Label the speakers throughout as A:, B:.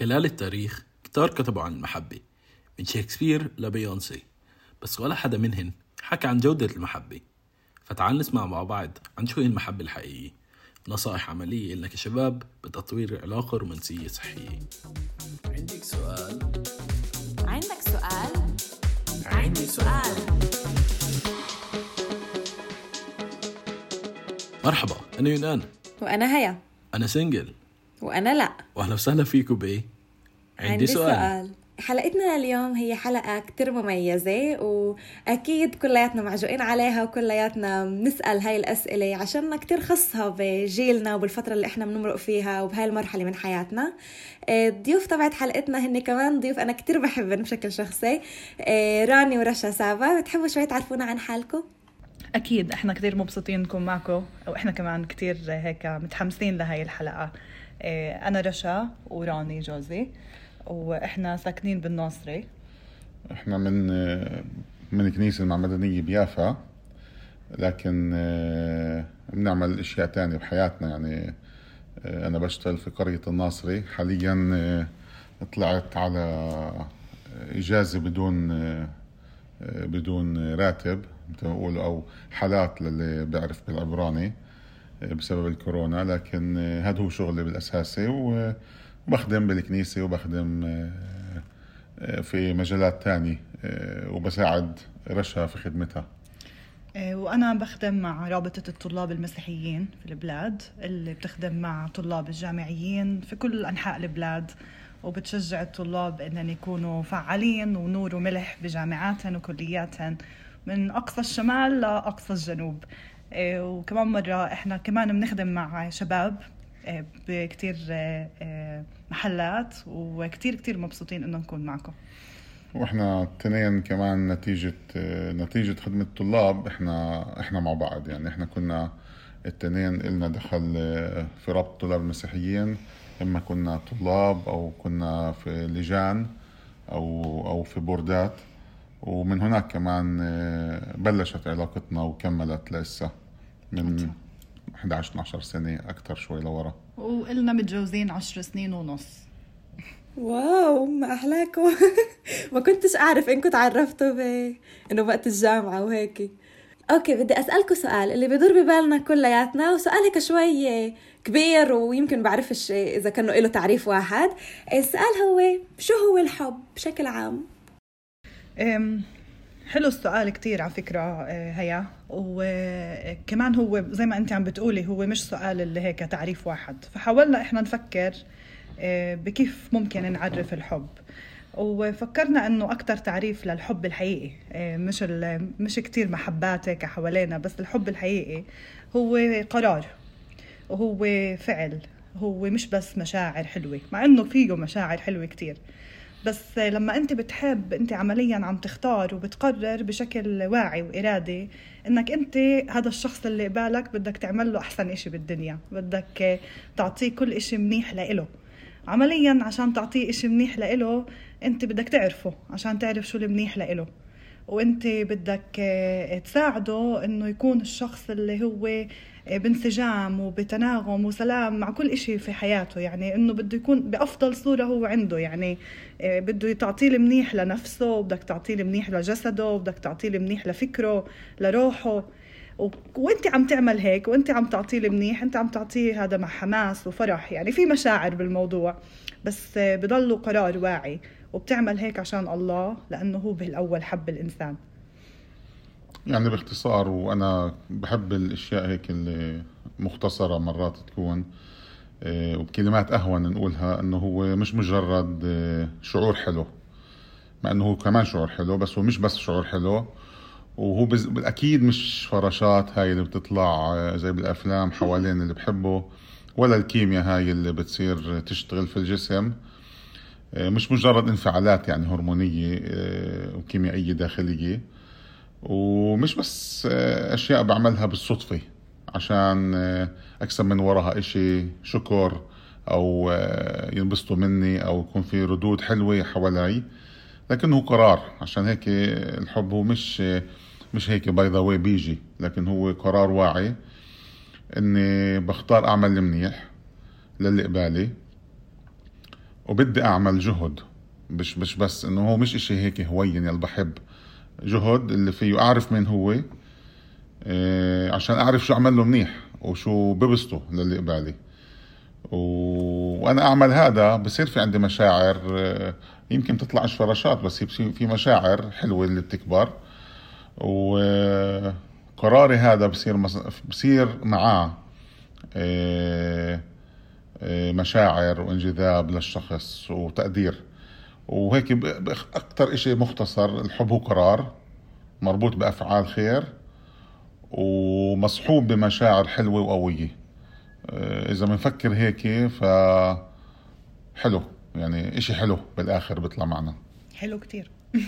A: خلال التاريخ كتار كتبوا عن المحبة من شكسبير لبيونسي بس ولا حدا منهن حكى عن جودة المحبة. فتعال نسمع مع بعض عن شو هي المحبة الحقيقية. نصائح عملية لنا كشباب بتطوير العلاقة الرومانسية صحية.
B: عندك سؤال؟
C: عندك سؤال؟ عندي سؤال.
A: مرحبا أنا يونان.
D: وأنا هيا.
A: أنا سنجل.
D: وأنا لأ.
A: وأهلا وسهلا فيكم بإيه؟ عندي سؤال.
D: حلقتنا اليوم هي حلقة كتير مميزة وأكيد كلياتنا معجوقين عليها وكلياتنا بنسأل هاي الأسئلة عشاننا كتير خصها بجيلنا وبالفترة اللي إحنا بنمرق فيها وبهاي المرحلة من حياتنا. الضيوف تبعت حلقتنا هن كمان ضيوف أنا كتير بحبهم بشكل شخصي. آه، راني ورشا سابا بتحبوا شوي تعرفونا عن حالكم؟
E: أكيد إحنا كثير مبسوطين نكون معكم وإحنا كمان كثير هيك متحمسين لهي الحلقة. إيه، أنا رشا وراني جوزي وإحنا ساكنين بالناصري.
F: إحنا من من الكنيسة المعمدانية بيافا لكن آه، بنعمل أشياء تانية بحياتنا. يعني آه، أنا بشتغل في قرية الناصري. حاليا طلعت على إجازة بدون بدون راتب بقولوا أو حالات للي بيعرف بالعبراني. بسبب الكورونا لكن هذا هو شغلي بالأساسي وبخدم بالكنيسة وبخدم في مجالات تانية وبساعد رشا في خدمتها.
E: وأنا بخدم مع رابطة الطلاب المسيحيين في البلاد اللي بتخدم مع طلاب الجامعيين في كل أنحاء البلاد وبتشجع الطلاب إنهم يكونوا فعالين ونور وملح بجامعاتهم وكلياتهم من أقصى الشمال لأقصى الجنوب. وكمان مرة إحنا كمان بنخدم مع شباب إيه، بكتير إيه، محلات وكتير كتير مبسوطين إنه نكون معكم.
F: وإحنا اثنين كمان نتيجة نتيجة خدمة الطلاب إحنا إحنا مع بعض. يعني إحنا كنا التنين إلنا دخل في رابطة الطلاب المسيحيين إما كنا طلاب أو كنا في لجان أو أو في بوردات. ومن هناك كمان بلشت علاقتنا وكملت لسه. من 11 12 سنة أكثر شوي لورا.
E: وإلنا متجوزين 10 سنين ونص.
D: واو ما أحلاكم ما كنتش أعرف إنكم تعرفتوا ب... إنه وقت الجامعة وهيك. أوكي بدي أسألكم سؤال اللي بيدور ببالنا كلياتنا وسؤال هيك شوي كبير ويمكن بعرفش إذا كانه له تعريف واحد. السؤال هو شو هو الحب بشكل عام؟
E: حلو السؤال كتير على فكرة آه، هيا. وكمان هو زي ما انت عم بتقولي هو مش سؤال اللي هيك تعريف واحد. فحاولنا إحنا نفكر آه، بكيف ممكن نعرف الحب. وفكرنا إنه أكثر تعريف للحب الحقيقي آه، مش مش كثير محباتك حوالينا بس الحب الحقيقي هو قرار وهو فعل هو مش بس مشاعر حلوة مع إنه فيه مشاعر حلوة كثير بس لما انت بتحب انت عمليا عم تختار وبتقرر بشكل واعي وإرادي إنك انت هذا الشخص اللي قبالك بدك تعمل له أحسن إشي بالدنيا بدك تعطيه كل إشي منيح لإله. عمليا عشان تعطيه إشي منيح لإله انت بدك تعرفه عشان تعرف شو المنيح لإله. وانت بدك تساعده إنه يكون الشخص اللي هو بانسجام وبتناغم وسلام مع كل إشي في حياته يعني إنه بده يكون بأفضل صورة هو عنده يعني آه، بده تعطيه المنيح لنفسه وبدك تعطيه المنيح لجسده وبدك تعطيه المنيح لفكره لروحه. و... وانت عم تعمل هيك؟ وأنت عم تعطيه المنيح أنت عم تعطيه هذا مع حماس وفرح يعني في مشاعر بالموضوع بس بضله قرار واعي وبتعمل هيك عشان الله لأنه هو بالأول حب الإنسان.
F: يعني باختصار وأنا بحب الأشياء هيك اللي مختصرة مرات تكون آه، وبكلمات أهون نقولها أنه هو مش مجرد آه، شعور حلو مع أنه هو كمان شعور حلو بس هو مش بس شعور حلو وهو بالأكيد مش فراشات هاي اللي بتطلع آه، زي بالأفلام حوالين اللي بحبه ولا الكيمياء هاي اللي بتصير تشتغل في الجسم مش مجرد انفعالات يعني هرمونية آه، وكيميائية داخلية. ومش بس آه، أشياء بعملها بالصدفة عشان أكسب من وراها إشي شكر أو ينبسطوا مني أو يكون في ردود حلوة حوالي. لكنه قرار عشان هيك الحب هو مش مش هيك باي ذا بيجي لكن هو قرار واعي إني بختار أعمل المنيح للي قبالي وبدي أعمل جهد مش مش بس إنه هو مش إشي هيك هوين يلي بحب. جهد اللي فيه أعرف مين هو إيه عشان أعرف شو أعمل له منيح وشو ببسطه للي قبالي. وأنا أعمل هذا بصير في عندي مشاعر إيه، يمكن تطلع فراشات بس في مشاعر حلوة اللي بتكبر. وقراري هذا بصير بصير معاه إيه، مشاعر وانجذاب للشخص وتقدير. وهيك أكثر إشي مختصر الحب هو قرار مربوط بأفعال خير ومصحوب بمشاعر حلوة وقوية. إيه، إذا بنفكر هيك ف حلو يعني إشي حلو بالآخر بيطلع معنا.
E: حلو كتير.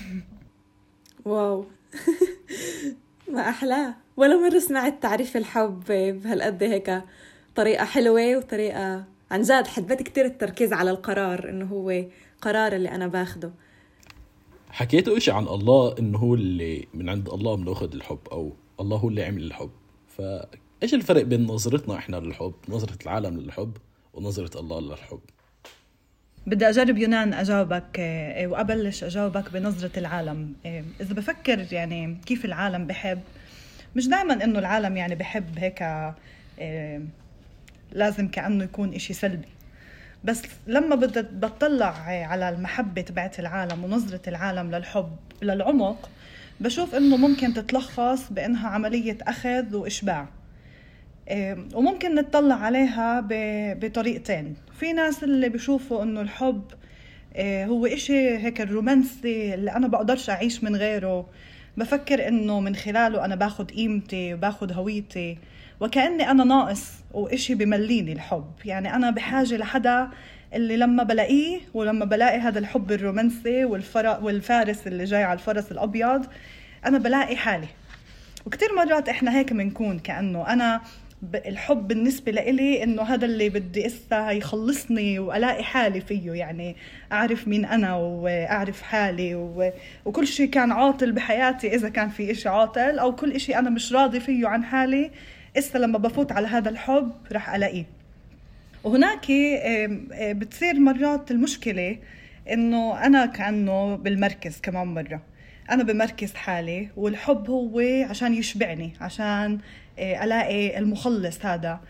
D: واو. ما أحلاه ولا مرة سمعت تعريف الحب بهالقد هيك طريقة حلوة وطريقة عن جد حبيت كتير التركيز على القرار إنه هو قرار اللي أنا باخده.
A: حكيتوا إشي عن الله إنه هو اللي من عند الله بنأخذ الحب أو الله هو اللي عمل الحب. فإيش الفرق بين نظرتنا إحنا للحب نظرة العالم للحب ونظرة الله للحب؟
E: بدي أجرب يونان أجاوبك آه، وأبلش أجاوبك بنظرة العالم. آه، إذا بفكر يعني كيف العالم بحب مش دائما إنه العالم يعني بحب هيك آه، لازم كأنه يكون إشي سلبي. بس لما بدي بطلع على المحبة تبعت العالم ونظرة العالم للحب للعمق بشوف إنه ممكن تتلخص بإنها عملية أخذ وإشباع. وممكن نتطلع عليها بطريقتين. في ناس اللي بيشوفوا إنه الحب آه، هو إشي هيك الرومانسي اللي أنا بقدرش أعيش من غيره. بفكر إنه من خلاله أنا باخد قيمتي وباخد هويتي. وكأني أنا ناقص وإشي بمليني الحب. يعني أنا بحاجة لحدا اللي لما بلاقيه ولما بلاقي هذا الحب الرومانسي والفارس اللي جاي على الفرس الأبيض أنا بلاقي حالي. وكتير مرات إحنا هيك بنكون كأنه أنا الحب بالنسبة لإلي إنه هذا اللي بدي إسا يخلصني وألاقي حالي فيه. يعني أعرف مين أنا وأعرف حالي و... وكل شيء كان عاطل بحياتي إذا كان في إشي عاطل أو كل إشي أنا مش راضي فيه عن حالي. إسا لما بفوت على هذا الحب رح ألاقيه. وهناك بتصير مرات المشكلة إنه أنا كأنه بالمركز كمان مرة. أنا بمركز حالي والحب هو عشان يشبعني عشان آه، ألاقي المخلص هذا.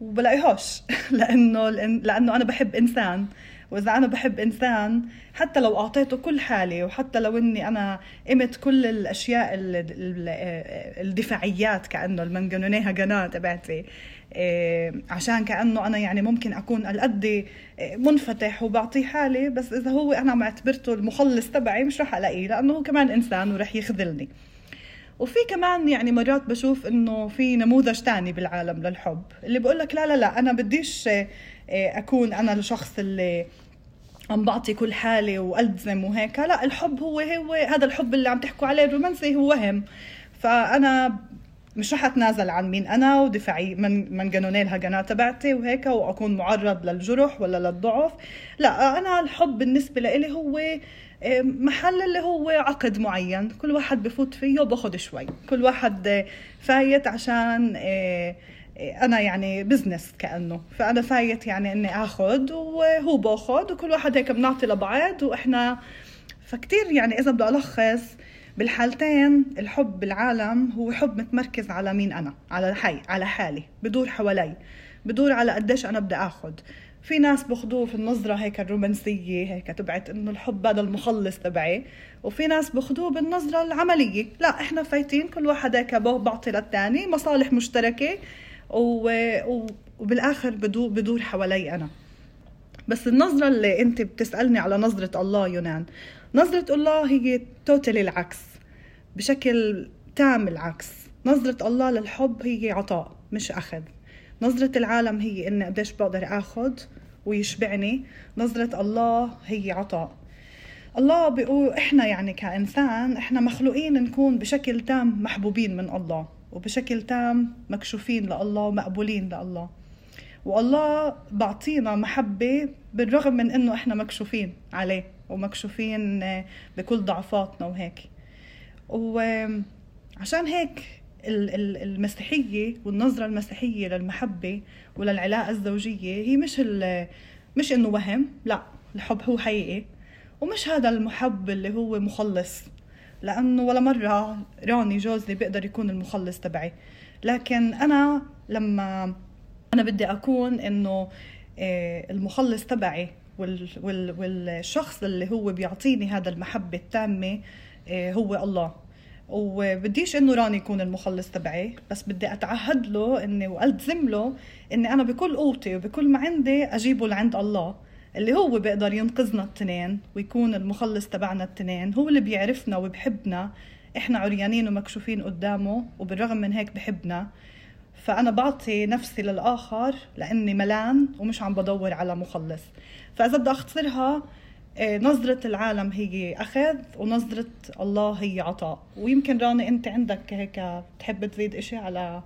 E: وبلاقيهوش لأنه لأنه أنا بحب إنسان. وإذا أنا بحب إنسان حتى لو أعطيته كل حالي وحتى لو إني أنا قمت كل الأشياء الدفاعيات كأنه المنجنونيه هجنات تبعتي آه، عشان كأنه أنا يعني ممكن أكون القد منفتح وبعطيه حالي بس إذا هو أنا معتبرته المخلص تبعي مش رح ألاقيه لأنه هو كمان إنسان ورح يخذلني. وفي كمان يعني مرات بشوف إنه في نموذج تاني بالعالم للحب اللي بقول لك لا لا لا أنا بديش آه، أكون أنا الشخص اللي عم بعطي كل حالي وألزم وهيك. لا الحب هو هو هذا الحب اللي عم تحكوا عليه الرومانسي هو وهم. فأنا مش رح أتنازل عن مين أنا ودفاعي من من قانوني الهجنات تبعتي وهيك وأكون معرض للجرح ولا للضعف. لا أنا الحب بالنسبة لي هو محل اللي هو عقد معين. كل واحد بفوت فيه وباخذ شوي. كل واحد فايت عشان آه، آه، أنا يعني business كأنه. فأنا فايت يعني إني آخذ وهو بأخذ وكل واحد هيك بنعطي لبعض وإحنا فكتير يعني إذا بدي ألخص بالحالتين الحب بالعالم هو حب متمركز على مين أنا؟ على حي على حالي. بدور حوالي. بدور على قديش أنا بدي آخذ. في ناس بخدوه في النظرة هيك الرومانسية هيك تبعت إنه الحب هذا المخلص تبعي. وفي ناس بخدوه بالنظرة العملية. لا إحنا فايتين كل واحد هيك بعطي للثاني مصالح مشتركة. وبالآخر بدور بدور حوالي أنا. بس النظرة اللي أنت بتسألني على نظرة الله يونان نظرة الله هي توتالي العكس بشكل تام العكس. نظرة الله للحب هي عطاء مش أخذ. نظرة العالم هي إني قديش بقدر آخذ ويشبعني. نظرة الله هي عطاء. الله بيقول إحنا يعني كإنسان إحنا مخلوقين نكون بشكل تام محبوبين من الله. وبشكل تام مكشوفين لله ومقبولين لله والله بعطينا محبة بالرغم من إنه إحنا مكشوفين عليه ومكشوفين بكل ضعفاتنا وهيك. وعشان هيك المسيحية والنظرة المسيحية للمحبة وللعلاقة الزوجية هي مش مش إنه وهم لا الحب هو حقيقي. ومش هذا المحب اللي هو مخلص. لأنه ولا مرة راني جوزي بيقدر يكون المخلص تبعي. لكن أنا لما أنا بدي أكون إنه آه، المخلص تبعي وال وال والشخص اللي هو بيعطيني هذا المحبة التامة آه، هو الله. وبديش إنه راني يكون المخلص تبعي بس بدي أتعهد له إني وألتزم له إني أنا بكل قوتي وبكل ما عندي أجيبه لعند الله. اللي هو بيقدر ينقذنا التنين ويكون المخلص تبعنا التنين هو اللي بيعرفنا وبحبنا. إحنا عريانين ومكشوفين قدامه وبالرغم من هيك بحبنا. فأنا بعطي نفسي للآخر لأني ملان ومش عم بدور على مخلص. فإذا بدي أختصرها آه، نظرة العالم هي أخذ ونظرة الله هي عطاء. ويمكن راني أنت عندك هيك تحب تزيد إشي على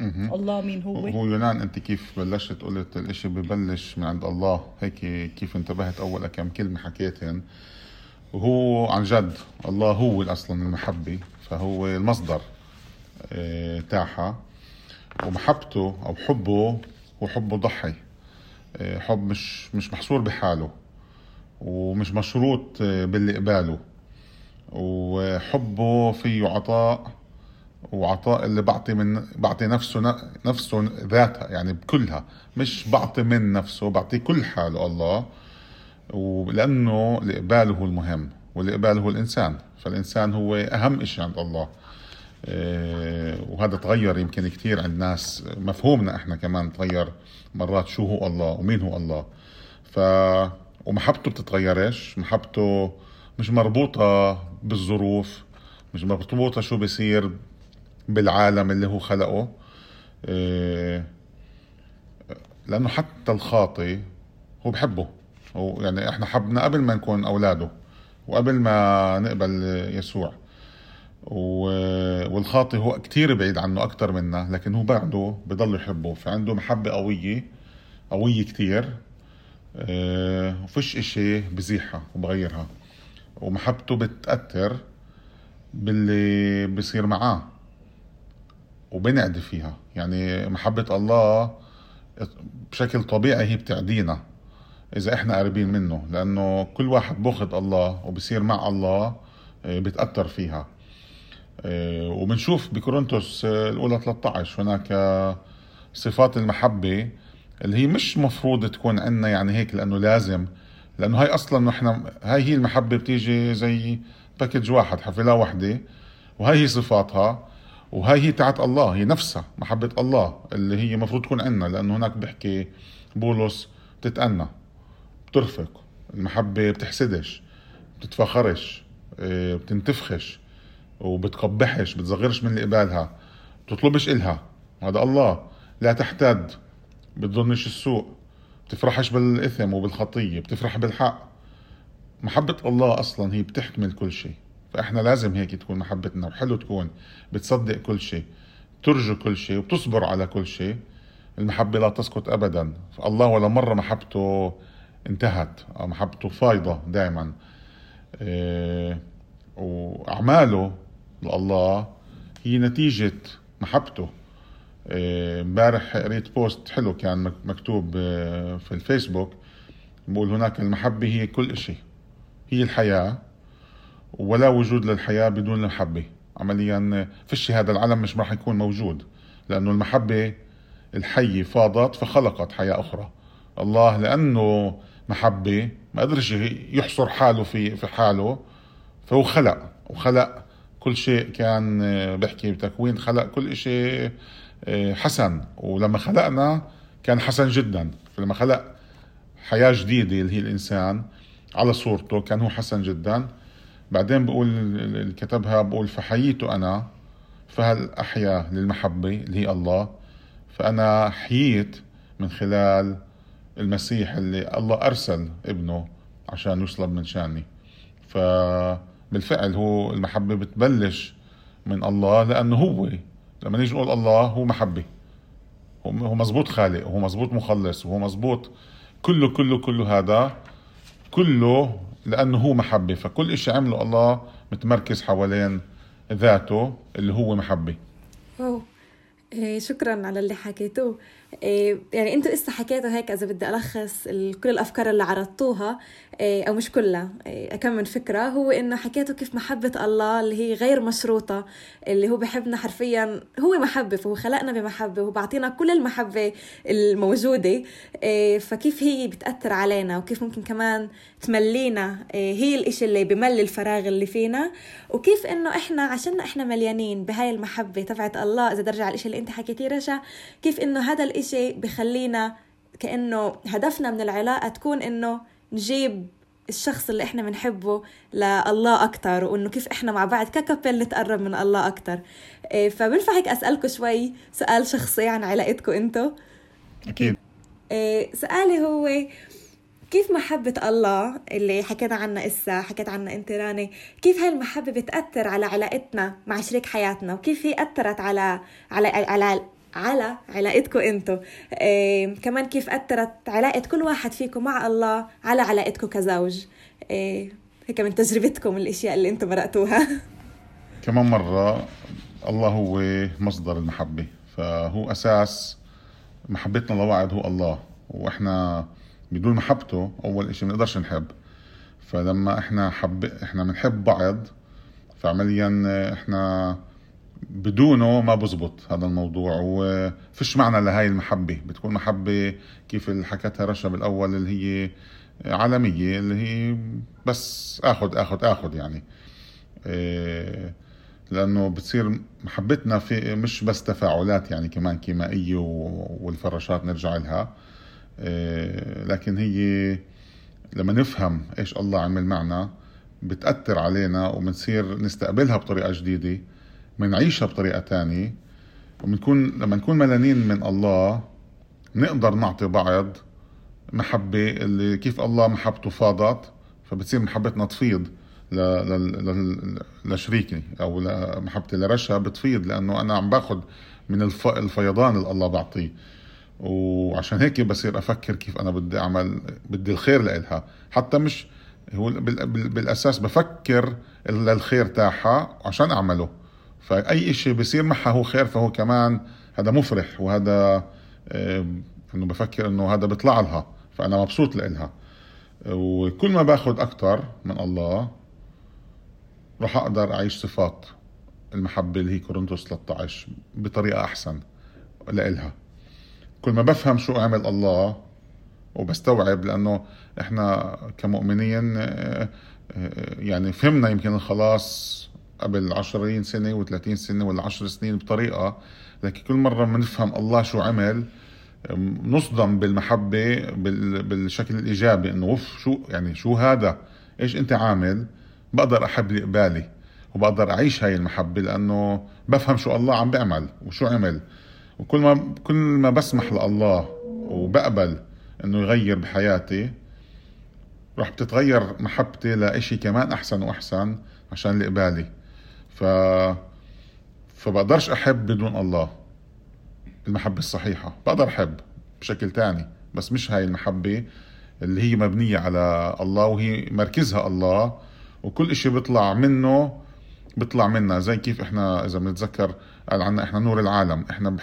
E: الله مين هو؟
F: هو يونان انت كيف بلشت؟ قلت الإشي ببلش من عند الله. هيك كيف انتبهت أول كم كلمة حكيتن وهو عن جد الله هو أصلا المحبة فهو المصدر آه، تاعها. ومحبته أو حبه هو حبه ضحي آه، حب مش مش محصور بحاله ومش مشروط آه، باللي قباله. وحبه فيه عطاء وعطاء اللي بعطي من بعطي نفسه نفسه ذاتها يعني بكلها مش بعطي من نفسه بعطي كل حاله الله ولأنه الإقبال هو المهم والإقبال هو الإنسان. فالإنسان هو أهم شيء عند الله. إيه، وهذا تغير يمكن كثير عند ناس. مفهومنا إحنا كمان تغير مرات شو هو الله ومين هو الله. ف ومحبته بتتغيرش محبته مش مربوطة بالظروف مش مربوطة شو بصير بالعالم اللي هو خلقه. إيه، لأنه حتى الخاطي هو بحبه. هو يعني إحنا حبنا قبل ما نكون أولاده وقبل ما نقبل يسوع. والخاطي هو كتير بعيد عنه أكتر منا لكن هو بعده بضل يحبه. فعنده محبة قوية قوية كتير. آه، وفيش إشي بزيحها وبغيرها. ومحبته بتأثر باللي بصير معاه. وبنعدي فيها. يعني محبة الله بشكل طبيعي هي بتعدينا إذا إحنا قريبين منه لأنه كل واحد بأخذ الله وبصير مع الله آه، بتأثر فيها. آه، وبنشوف بكورنثوس الأولى 13 هناك صفات المحبة اللي هي مش مفروض تكون عندنا يعني هيك لأنه لازم لأنه هاي أصلا نحن هاي هي المحبة بتيجي زي باكج واحد حفلة واحدة وهاي هي صفاتها. وهاي هي تاعت الله هي نفسها محبة الله اللي هي مفروض تكون عندنا لأنه هناك بحكي بولس بتتأنى بترفق المحبة بتحسدش بتتفخرش آه، بتنتفخش وبتقبحش بتصغرش من اللي قبالها بتطلبش إلها هذا الله. لا تحتد بتظنش السوء بتفرحش بالإثم وبالخطية بتفرح بالحق. محبة الله أصلا هي بتحتمل كل شيء. فإحنا لازم هيك تكون محبتنا وحلو تكون بتصدق كل شيء ترجو كل شيء وبتصبر على كل شيء. المحبة لا تسقط أبدا. الله ولا مرة محبته انتهت محبته فايضة دائما إيه وأعماله لله هي نتيجة محبته. إيه، امبارح قريت بوست حلو كان مكتوب آه، في الفيسبوك. بقول هناك المحبة هي كل شيء هي الحياة. ولا وجود للحياة بدون المحبة. عمليا فيش هذا العالم مش راح يكون موجود لأنه المحبة الحية فاضت فخلقت حياة أخرى. الله لأنه محبة ما قدرش يحصر حاله في في حاله فهو خلق وخلق كل شيء كان آه، بحكي بتكوين خلق كل شيء آه، حسن. ولما خلقنا كان حسن جدا. فلما خلق حياة جديدة اللي هي الإنسان على صورته كان هو حسن جدا. بعدين بقول اللي كتبها بقول فحييته أنا فهل أحيا للمحبة اللي هي الله؟ فأنا حييت من خلال المسيح اللي الله أرسل ابنه عشان يصلب من شأني. فبالفعل هو المحبة بتبلش من الله لأنه هو لما نيجي نقول الله هو محبة. هو مزبوط خالق وهو مزبوط مخلص وهو مزبوط كله كله كله هذا كله لأنه هو محبة فكل إشي عمله الله متمركز حوالين ذاته اللي هو.
D: إيه شكرا على اللي حكيتوه. إيه يعني أنتوا اسا حكيتوا هيك إذا بدي ألخص ال- كل الأفكار اللي عرضتوها. إيه أو مش كلها. إيه كم من فكرة. هو إنه حكيتوا كيف محبة الله اللي هي غير مشروطة اللي هو بحبنا حرفيا. هو محبة فهو خلقنا بمحبة وهو بعطينا كل المحبة الموجودة. إيه فكيف هي بتأثر علينا وكيف ممكن كمان تملينا. إيه هي الإشي اللي بملي الفراغ اللي فينا. وكيف إنه إحنا عشان إحنا مليانين بهاي المحبة تبعت الله إذا برجع على الإشي اللي أنت حكيتيه رشا كيف إنه هذا الإشي بخلينا كأنه هدفنا من العلاقة تكون إنه نجيب الشخص اللي إحنا بنحبه لله أكثر وإنه كيف إحنا مع بعض ككابل نتقرب من الله أكثر فبنفع هيك اسالكم شوي سؤال شخصي عن علاقتكم أنتم
F: أكيد.
D: إيه، سؤالي هو كيف محبة الله اللي حكينا عنها إسا حكيت عنها أنت راني؟ كيف هاي المحبة بتأثر على علاقتنا مع شريك حياتنا؟ وكيف هي أثرت على على على على علاقتكم أنتم إيه كمان كيف أثرت علاقة كل واحد فيكم مع الله على علاقتكم كزوج؟ إيه هيك من تجربتكم الأشياء اللي أنتم مرقتوها.
F: كمان مرة الله هو مصدر المحبة فهو أساس محبتنا لبعض هو الله وإحنا بدون محبته أول إشي ما نقدرش نحب. فلما إحنا حب إحنا بنحب بعض فعمليا إحنا بدونه ما بزبط هذا الموضوع وفيش معنى لهاي المحبة. بتكون محبة كيف اللي حكتها رشا بالأول اللي هي عالمية اللي هي بس آخذ آخذ آخذ يعني. إيه لأنه بتصير محبتنا في مش بس تفاعلات يعني كمان كيميائيه والفراشات نرجع لها. لكن هي لما نفهم إيش الله عمل معنا بتأثر علينا وبنصير نستقبلها بطريقة جديدة بنعيشها بطريقة تانية وبنكون لما نكون ملانين من الله نقدر نعطي بعض محبة اللي كيف الله محبته فاضت فبتصير محبتنا تفيض لشريكي أو محبتي لرشا بتفيض لأنه أنا عم باخذ من الف... الفيضان اللي الله بعطيه. وعشان هيك بصير أفكر كيف أنا بدي أعمل بدي الخير لإلها. حتى مش هو بال... بال... بالأساس بفكر للخير تاعها عشان أعمله. فأي شيء بصير معها هو خير فهو كمان هذا مفرح وهذا إنه بفكر إنه هذا بيطلع لها. فأنا مبسوط لإلها. وكل ما باخذ أكثر من الله راح أقدر أعيش صفات المحبة اللي هي كورنثوس 13 بطريقة أحسن لإلها. كل ما بفهم شو عمل الله وبستوعب لأنه إحنا كمؤمنين يعني فهمنا يمكن الخلاص قبل عشرين سنة وثلاثين سنة ولا عشر سنين بطريقة لكن كل مرة بنفهم الله شو عمل نصدم بالمحبة بالشكل الإيجابي إنه اوف شو يعني شو هذا؟ إيش أنت عامل؟ بقدر أحب اللي قبالي وبقدر أعيش هاي المحبة لأنه بفهم شو الله عم بيعمل وشو عمل. وكل ما كل ما بسمح لله وبقبل إنه يغير بحياتي رح بتتغير محبتي لإشي كمان أحسن وأحسن عشان اللي قبالي. ف فبقدرش أحب بدون الله المحبة الصحيحة. بقدر أحب بشكل تاني بس مش هاي المحبة اللي هي مبنية على الله وهي مركزها الله وكل إشي بيطلع منه بيطلع منا. زي كيف إحنا إذا بنتذكر قال عنا إحنا نور العالم إحنا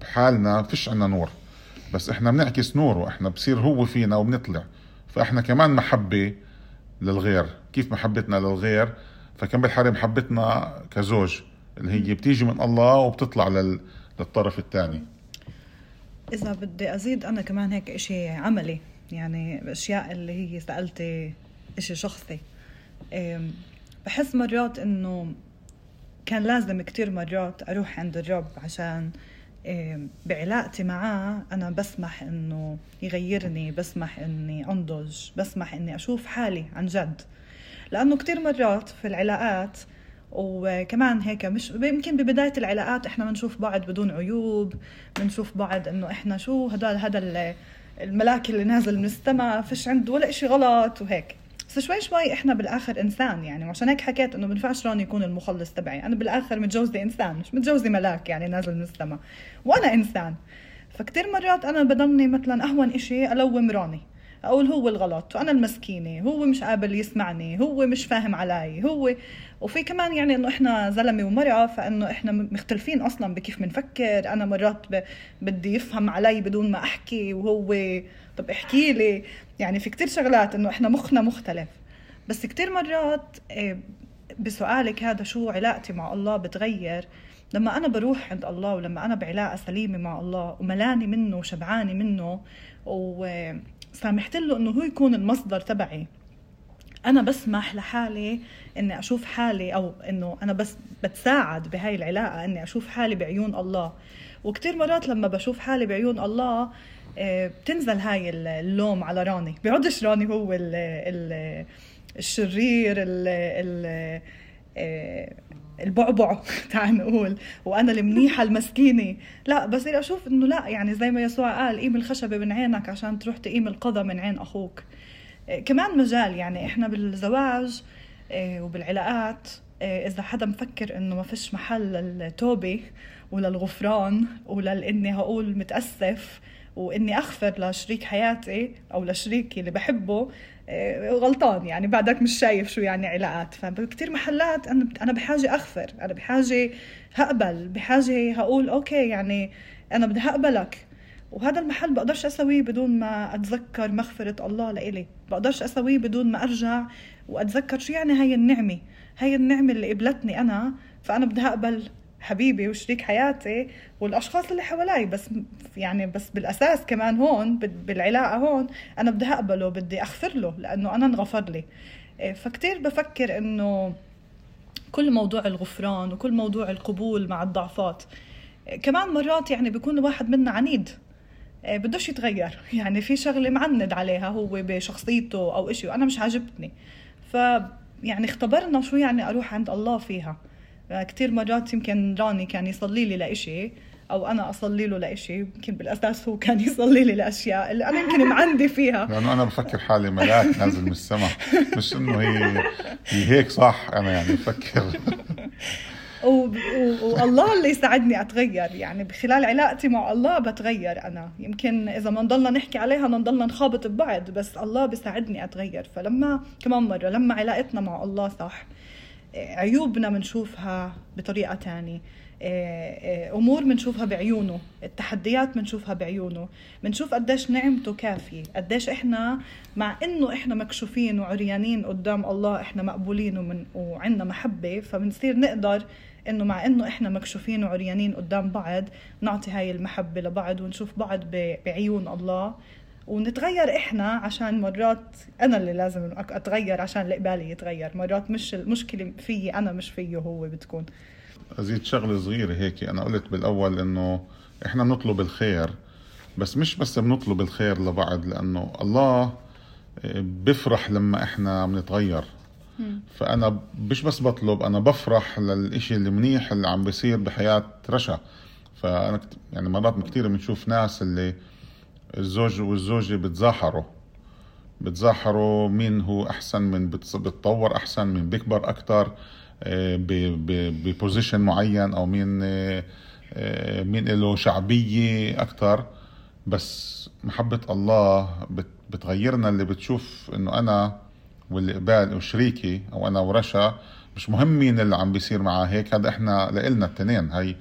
F: بحالنا فيش عنا نور بس إحنا بنعكس نور وإحنا بصير هو فينا وبنطلع فإحنا كمان محبة للغير كيف محبتنا للغير؟ فكان بالحالة محبتنا كزوج اللي هي بتيجي من الله وبتطلع لل... للطرف الثاني.
E: إذا بدي أزيد أنا كمان هيك إشي عملي يعني الأشياء اللي هي سألتي إشي شخصي. بحس مرات إنه كان لازم كتير مرات أروح عند الرب عشان بعلاقتي معاه أنا بسمح إنه يغيرني بسمح إني أنضج بسمح إني أشوف حالي عن جد. لأنه كتير مرات في العلاقات وكمان هيك مش يمكن ببداية العلاقات إحنا بنشوف بعض بدون عيوب بنشوف بعض إنه إحنا شو هذا هذا الملاك اللي نازل من السماء فيش عنده ولا إشي غلط وهيك. بس شوي إحنا بالآخر إنسان يعني وعشان هيك حكيت إنه بنفعش راني يكون المخلص تبعي. أنا بالآخر متجوزة إنسان مش متجوزة ملاك يعني نازل من السماء. وأنا إنسان. فكتير مرات أنا بضلني مثلا أهون إشي ألوم راني. أقول هو الغلط وأنا المسكينة هو مش قابل يسمعني هو مش فاهم علي هو. وفي كمان يعني إنه إحنا زلمة ومرأة فإنه إحنا مختلفين أصلا بكيف بنفكر. أنا مرات ب... بدي يفهم علي بدون ما أحكي وهو طب احكي لي يعني في كتير شغلات إنه إحنا مخنا مختلف بس كتير مرات آه، بسؤالك هذا شو علاقتي مع الله بتغير؟ لما أنا بروح عند الله ولما أنا بعلاقة سليمة مع الله وملاني منه وشبعانة منه وسامحت له إنه هو يكون المصدر تبعي أنا بسمح لحالي إني أشوف حالي أو إنه أنا بس بتساعد بهاي العلاقة إني أشوف حالي بعيون الله. وكتير مرات لما بشوف حالي بعيون الله بتنزل هاي اللوم على راني. بيعودش راني هو ال ال الشرير ال ال آه، البعبع تعال نقول. وأنا المنيحة المسكينة. لا بصير أشوف إنه لا يعني زي ما يسوع قال قيم الخشبة من عينك عشان تروح تقيم القضا من عين أخوك. آه، كمان مجال يعني إحنا بالزواج وبالعلاقات إذا حدا مفكر إنه ما فيش محل للتوبة وللغفران ولاني هقول متأسف وإني أغفر لشريك حياتي أو لشريكي اللي بحبه آه، غلطان يعني بعدك مش شايف شو يعني علاقات. فبكتير محلات أنا أنا بحاجة أغفر أنا بحاجة هقبل بحاجة هقول أوكي يعني أنا بدي هقبلك. وهذا المحل بقدرش أسويه بدون ما أتذكر مغفرة الله لإلي. بقدرش أسويه بدون ما أرجع وأتذكر شو يعني هاي النعمة. هاي النعمة اللي قبلتني أنا فأنا بدي هقبل حبيبي وشريك حياتي والأشخاص اللي حوالي بس يعني بس بالأساس كمان هون بالعلاقة هون أنا بدي أقبله بدي أغفر له لأنه أنا انغفر لي. إيه، فكتير بفكر إنه كل موضوع الغفران وكل موضوع القبول مع الضعفات إيه، كمان مرات يعني بيكون الواحد منا عنيد. إيه، بدوش يتغير. يعني في شغلة معند عليها هو بشخصيته أو إشي وأنا مش عاجبتني ف يعني اختبرنا شو يعني أروح عند الله فيها. كثير مرات يمكن راني كان يصلي لي لإشي أو أنا أصلي له لإشي يمكن بالأساس هو كان يصلي لي لأشياء اللي أنا يمكن معندي فيها.
F: لأنه أنا بفكر حالي ملاك نازل من السماء. مش إنه هي هي هيك صح أنا يعني بفكر.
E: و... والله اللي يساعدني أتغير يعني بخلال علاقتي مع الله بتغير أنا. يمكن إذا ما نضلنا نحكي عليها نضلنا نخابط ببعض بس الله بيساعدني أتغير. فلما كمان مرة لما علاقتنا مع الله صح عيوبنا بنشوفها بطريقة تانية. آه، آه، أمور بنشوفها بعيونه التحديات بنشوفها بعيونه. بنشوف قديش نعمته كافية قديش إحنا مع إنه إحنا مكشوفين وعريانين قدام الله إحنا مقبولين ومن وعندنا محبة فبنصير نقدر إنه مع إنه إحنا مكشوفين وعريانين قدام بعض نعطي هاي المحبة لبعض ونشوف بعض بعيون الله. ونتغير إحنا عشان مرات أنا اللي لازم أتغير عشان اللي قبالي يتغير. مرات مش المشكلة فيي أنا مش فيه هو بتكون.
F: أزيد شغلة صغيرة هيك أنا قلت بالأول إنه إحنا بنطلب الخير بس مش بس بنطلب الخير لبعض لأنه الله آه، بفرح لما إحنا بنتغير. فأنا مش بس بطلب أنا بفرح للإشي اللي منيح اللي عم بيصير بحياة رشا. فأنا يعني مرات كثير بنشوف ناس اللي الزوج والزوجة بتزاحروا بتزاحروا مين هو أحسن من بتطور أحسن مين بيكبر أكتر آه، ببوزيشن معين أو مين آه، آه، مين له شعبية أكتر. بس محبة الله بتغيرنا اللي بتشوف إنه أنا واللي قبال وشريكي أو أنا ورشا مش مهم مين اللي عم بيصير معاه. هيك هذا إحنا لإلنا التنين. هي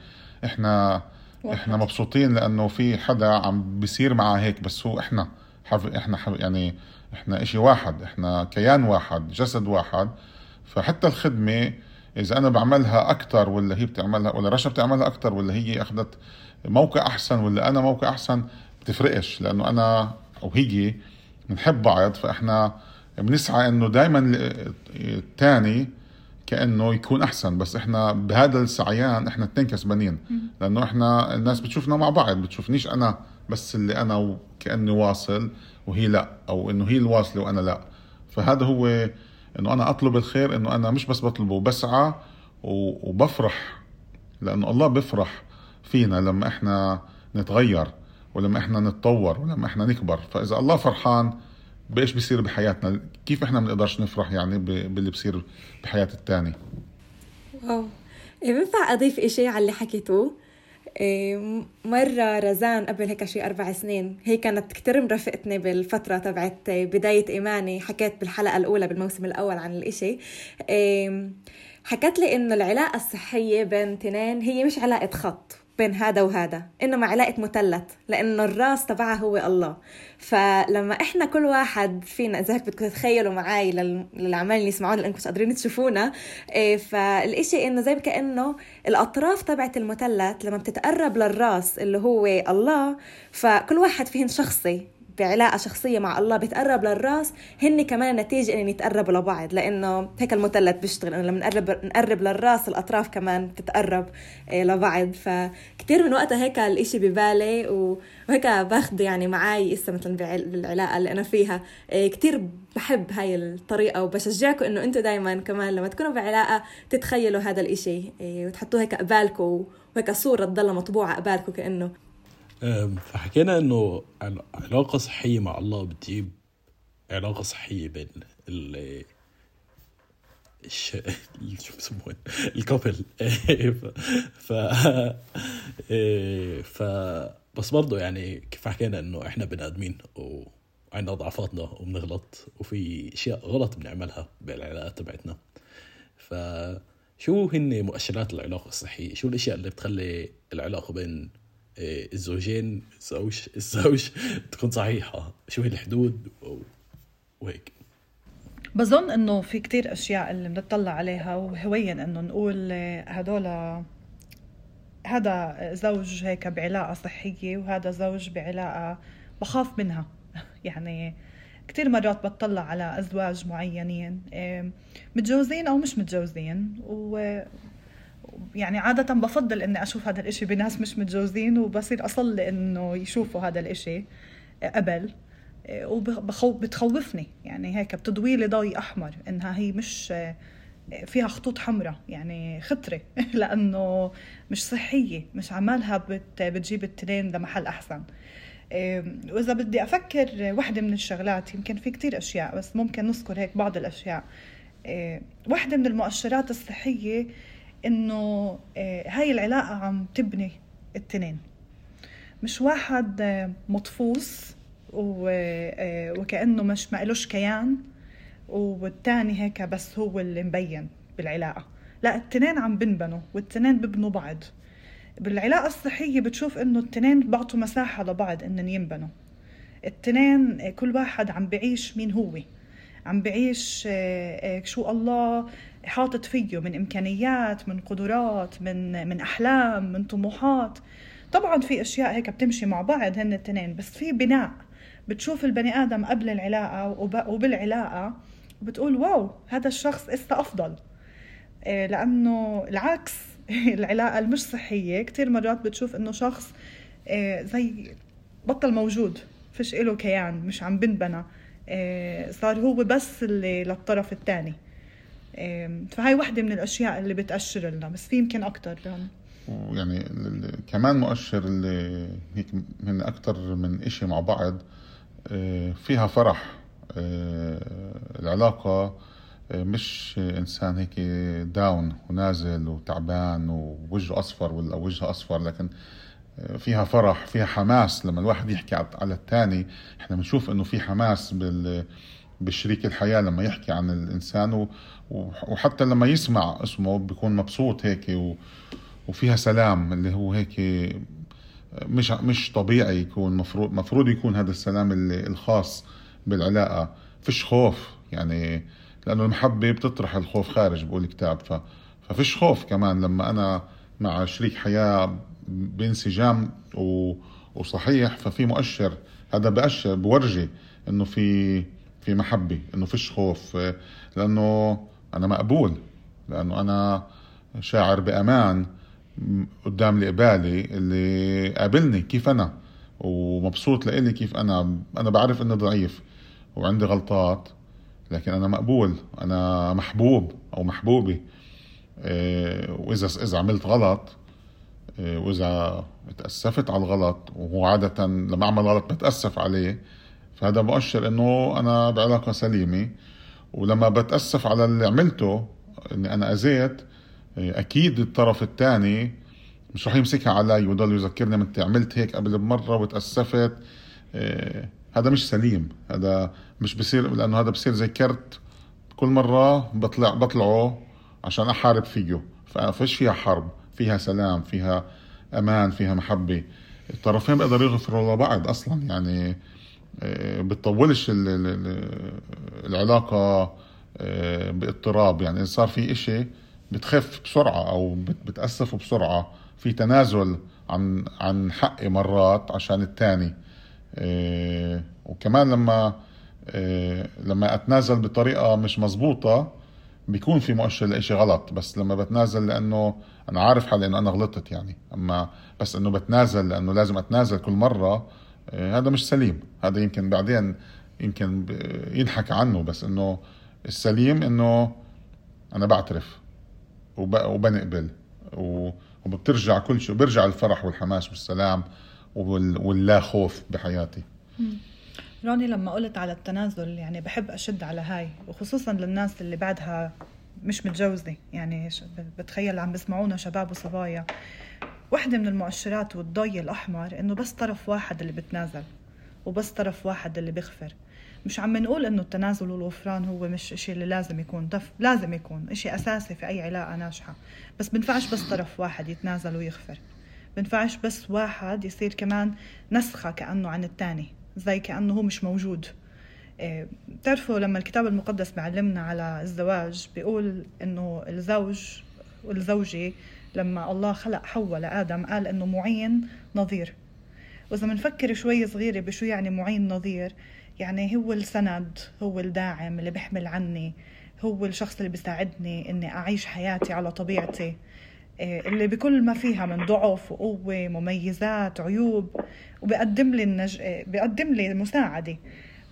F: إحنا إحنا مبسوطين لأنه في حدا عم بيصير معاه هيك بس هو إحنا حف... إحنا حف... يعني إحنا إشي واحد إحنا كيان واحد جسد واحد. فحتى الخدمة إذا أنا بعملها أكثر ولا هي بتعملها ولا رشا بتعملها أكثر ولا هي أخذت موقع أحسن ولا أنا موقع أحسن بتفرقش. لأنه أنا أو هي بنحب بعض فإحنا بنسعى إنه دائما الثاني كأنه يكون أحسن بس إحنا بهذا السعيان إحنا اثنين كسبانين. لأنه إحنا الناس بتشوفنا مع بعض بتشوفنيش أنا بس اللي أنا وكأني واصل وهي لا أو إنه هي الواصلة وأنا لا. فهذا هو إنه أنا أطلب الخير إنه أنا مش بس بطلبه بسعى وبفرح. لأنه الله بفرح فينا لما إحنا نتغير ولما إحنا نتطور ولما إحنا نكبر. فإذا الله فرحان بايش بيصير بحياتنا؟ كيف إحنا بنقدرش نفرح يعني باللي بصير بحياة التاني؟
D: واو. إيه بينفع أضيف إشي على اللي حكيتوه إيه، مرة رزان قبل هيك شي أربع سنين هي كانت كتير مرافقتني بالفترة تبعت بداية إيماني حكيت بالحلقة الأولى بالموسم الأول عن الإشي. إيه، حكت لي إنه العلاقة الصحية بين تنين هي مش علاقة خط. بين هذا وهذا انما علاقه مثلث لأنه الراس تبعها هو الله. فلما إحنا كل واحد فينا إذا هيك بدكم تتخيلوا معي للي عمالين يسمعونا لأنكم مش قادرين تشوفونا إيه، فالإشي إنه زي كانه الأطراف تبعت المثلث لما بتتقرب للراس اللي هو الله فكل واحد فيهن شخصي. بعلاقه شخصية مع الله بتقرب للراس هن كمان نتيجه ان يتقربوا لبعض لأنه هيك المثلث بيشتغل إنه لما نقرب نقرب للراس الأطراف كمان تتقرب آه، لبعض. فكتير من وقتها هيك الإشي ببالي وهيك باخده يعني معي إسا مثلا بالعلاقة اللي أنا فيها. آه، كتير بحب هاي الطريقة وبشجعكم إنه أنتم دائما كمان لما تكونوا بعلاقة تتخيلوا هذا الإشي آه، وتحطوه هيك قبالكم وهيك صورة تضل مطبوعة قبالكم كأنه
A: فحكينا إنه علاقة صحية مع الله بتجيب علاقة صحية بين ال. شو بسموه الكابل ف ف بس برضه يعني كيف حكينا إنه إحنا بني آدمين وعندنا ضعفاتنا وبنغلط وفي أشياء غلط بنعملها بالعلاقات تبعتنا فشو هن مؤشرات العلاقة الصحية؟ شو الأشياء اللي بتخلي العلاقة بين إيه، الزوجين الزوج الزوج تكون صحيحة. شو هي الحدود وهيك.
E: بظن إنه في كتير أشياء اللي بنطلع عليها وهويا إنه نقول هدول هذا زوج هيك بعلاقة صحية وهذا زوج بعلاقة بخاف منها. يعني كتير مرات بتطلع على أزواج معينين إيه، متجوزين أو مش متجوزين و يعني عادة بفضل إني أشوف هذا الإشي بناس مش متجوزين وبصير أصلي إنه يشوفوا هذا الإشي قبل وبتخوفني يعني هيك بتضوي لي ضوء أحمر إنها هي مش فيها خطوط حمراء يعني خطرة لأنه مش صحية مش عمالها بت بتجيب التنين لمحل أحسن. وإذا بدي أفكر وحدة من الشغلات يمكن في كتير أشياء بس ممكن نذكر هيك بعض الأشياء. وحدة من المؤشرات الصحية إنه آه، هاي العلاقة عم تبني التنين مش واحد آه، مطفوس آه، وكأنه مش ما إلوش كيان والتاني هيك بس هو اللي مبين بالعلاقة. لا التنين عم بنبنوا والتنين ببنوا بعض. بالعلاقة الصحية بتشوف إنه التنين بعطوا مساحة لبعض إنن ينبنوا. التنين كل واحد عم بعيش مين هو. عم بعيش شو الله حاطط فيه من إمكانيات من قدرات من من أحلام من طموحات. طبعا في أشياء هيك بتمشي مع بعض هن الاثنين بس في بناء. بتشوف البني آدم قبل العلاقة وبالعلاقة وبتقول واو هذا الشخص اسا أفضل. إيه، لأنه العكس. العلاقة المش صحية كثير مرات بتشوف إنه شخص إيه، زي بطل موجود فيش له كيان مش عم بنبنى. إيه، صار هو بس اللي للطرف الثاني فهاي وحدة من الأشياء اللي بتأشر لنا بس في يمكن أكتر يعني
F: ويعني كمان مؤشر اللي هيك من أكتر من إشي مع بعض آه، فيها فرح. آه، العلاقة آه، مش إنسان هيك داون ونازل وتعبان ووجهه أصفر ولا وجهه أصفر لكن فيها فرح فيها حماس. لما الواحد يحكي على الثاني إحنا بنشوف إنه في حماس بال بشريك الحياة لما يحكي عن الإنسان وحتى لما يسمع اسمه بيكون مبسوط هيك وفيها سلام اللي هو هيك مش مش طبيعي يكون مفروض مفروض يكون هذا السلام اللي الخاص بالعلاقة. فيش خوف يعني لأنه المحبة بتطرح الخوف خارج بقول الكتاب ف ففيش خوف كمان لما أنا مع شريك حياة بانسجام و... وصحيح ففي مؤشر. هذا بأشر بورجي إنه في في محبة إنه فيش خوف. لأنه أنا مقبول لأنه أنا شاعر بأمان قدام اللي قبالي اللي قابلني كيف أنا ومبسوط لإلي كيف أنا. أنا بعرف إني ضعيف وعندي غلطات لكن أنا مقبول أنا محبوب أو محبوبه إيه، وإذا إذا عملت غلط إيه، وإذا تاسفت على الغلط وهو عادة لما أعمل غلط بتأسف عليه فهذا مؤشر إنه أنا بعلاقة سليمة. ولما بتأسف على اللي عملته إني أنا أذيت أكيد الطرف الثاني مش رح يمسكها علي ويضل يذكرني انت عملت هيك قبل بمرة وتأسفت. آه، هذا مش سليم هذا مش بصير لأنه هذا بصير زي كرت. كل مرة بطلع بطلعه عشان أحارب فيه. فيش فيها حرب فيها سلام فيها أمان فيها محبة. الطرفين بيقدروا يغفروا لبعض أصلا يعني بتطولش ال- ال- العلاقة آه، باضطراب. يعني صار في إشي بتخف بسرعة أو بت- بتاسفوا بسرعة. في تنازل عن عن حقي مرات عشان الثاني وكمان لما آه، لما أتنازل بطريقة مش مزبوطه بيكون في مؤشر لإشي غلط. بس لما بتنازل لأنه أنا عارف حالي إنه أنا غلطت يعني. أما بس إنه بتنازل لأنه لازم أتنازل كل مرة آه، هذا مش سليم. هذا يمكن بعدين يمكن ينحكى عنه بس إنه السليم إنه أنا بعترف وب- وبنقبل وبترجع كل شيء وبرجع الفرح والحماس والسلام وال- واللا خوف بحياتي.
E: روني لما قلت على التنازل يعني بحب أشد على هاي وخصوصا للناس اللي بعدها مش متجوزة. يعني بتخيل عم بسمعونا شباب وصبايا. واحدة من المؤشرات والضي الأحمر إنه بس طرف واحد اللي بتنازل وبس طرف واحد اللي بيغفر مش عم نقول إنه التنازل والغفران هو مش إشي اللي لازم يكون دف لازم يكون إشي أساسي في أي علاقة ناجحة. بس بنفعش بس طرف واحد يتنازل ويغفر بنفعش بس واحد يصير كمان نسخة كأنه عن التاني زي كأنه هو مش موجود. إيه، بتعرفوا لما الكتاب المقدس بيعلمنا على الزواج بيقول إنه الزوج والزوجة لما الله خلق حواء لآدم قال إنه معين نظير. وإذا بنفكر شوي صغيرة بشو يعني معين نظير يعني هو السند هو الداعم اللي بيحمل عني هو الشخص اللي بيساعدني إني أعيش حياتي على طبيعتي. إيه، اللي بكل ما فيها من ضعف وقوة مميزات عيوب وبقدم لي النج... إيه، بقدم لي مساعدة.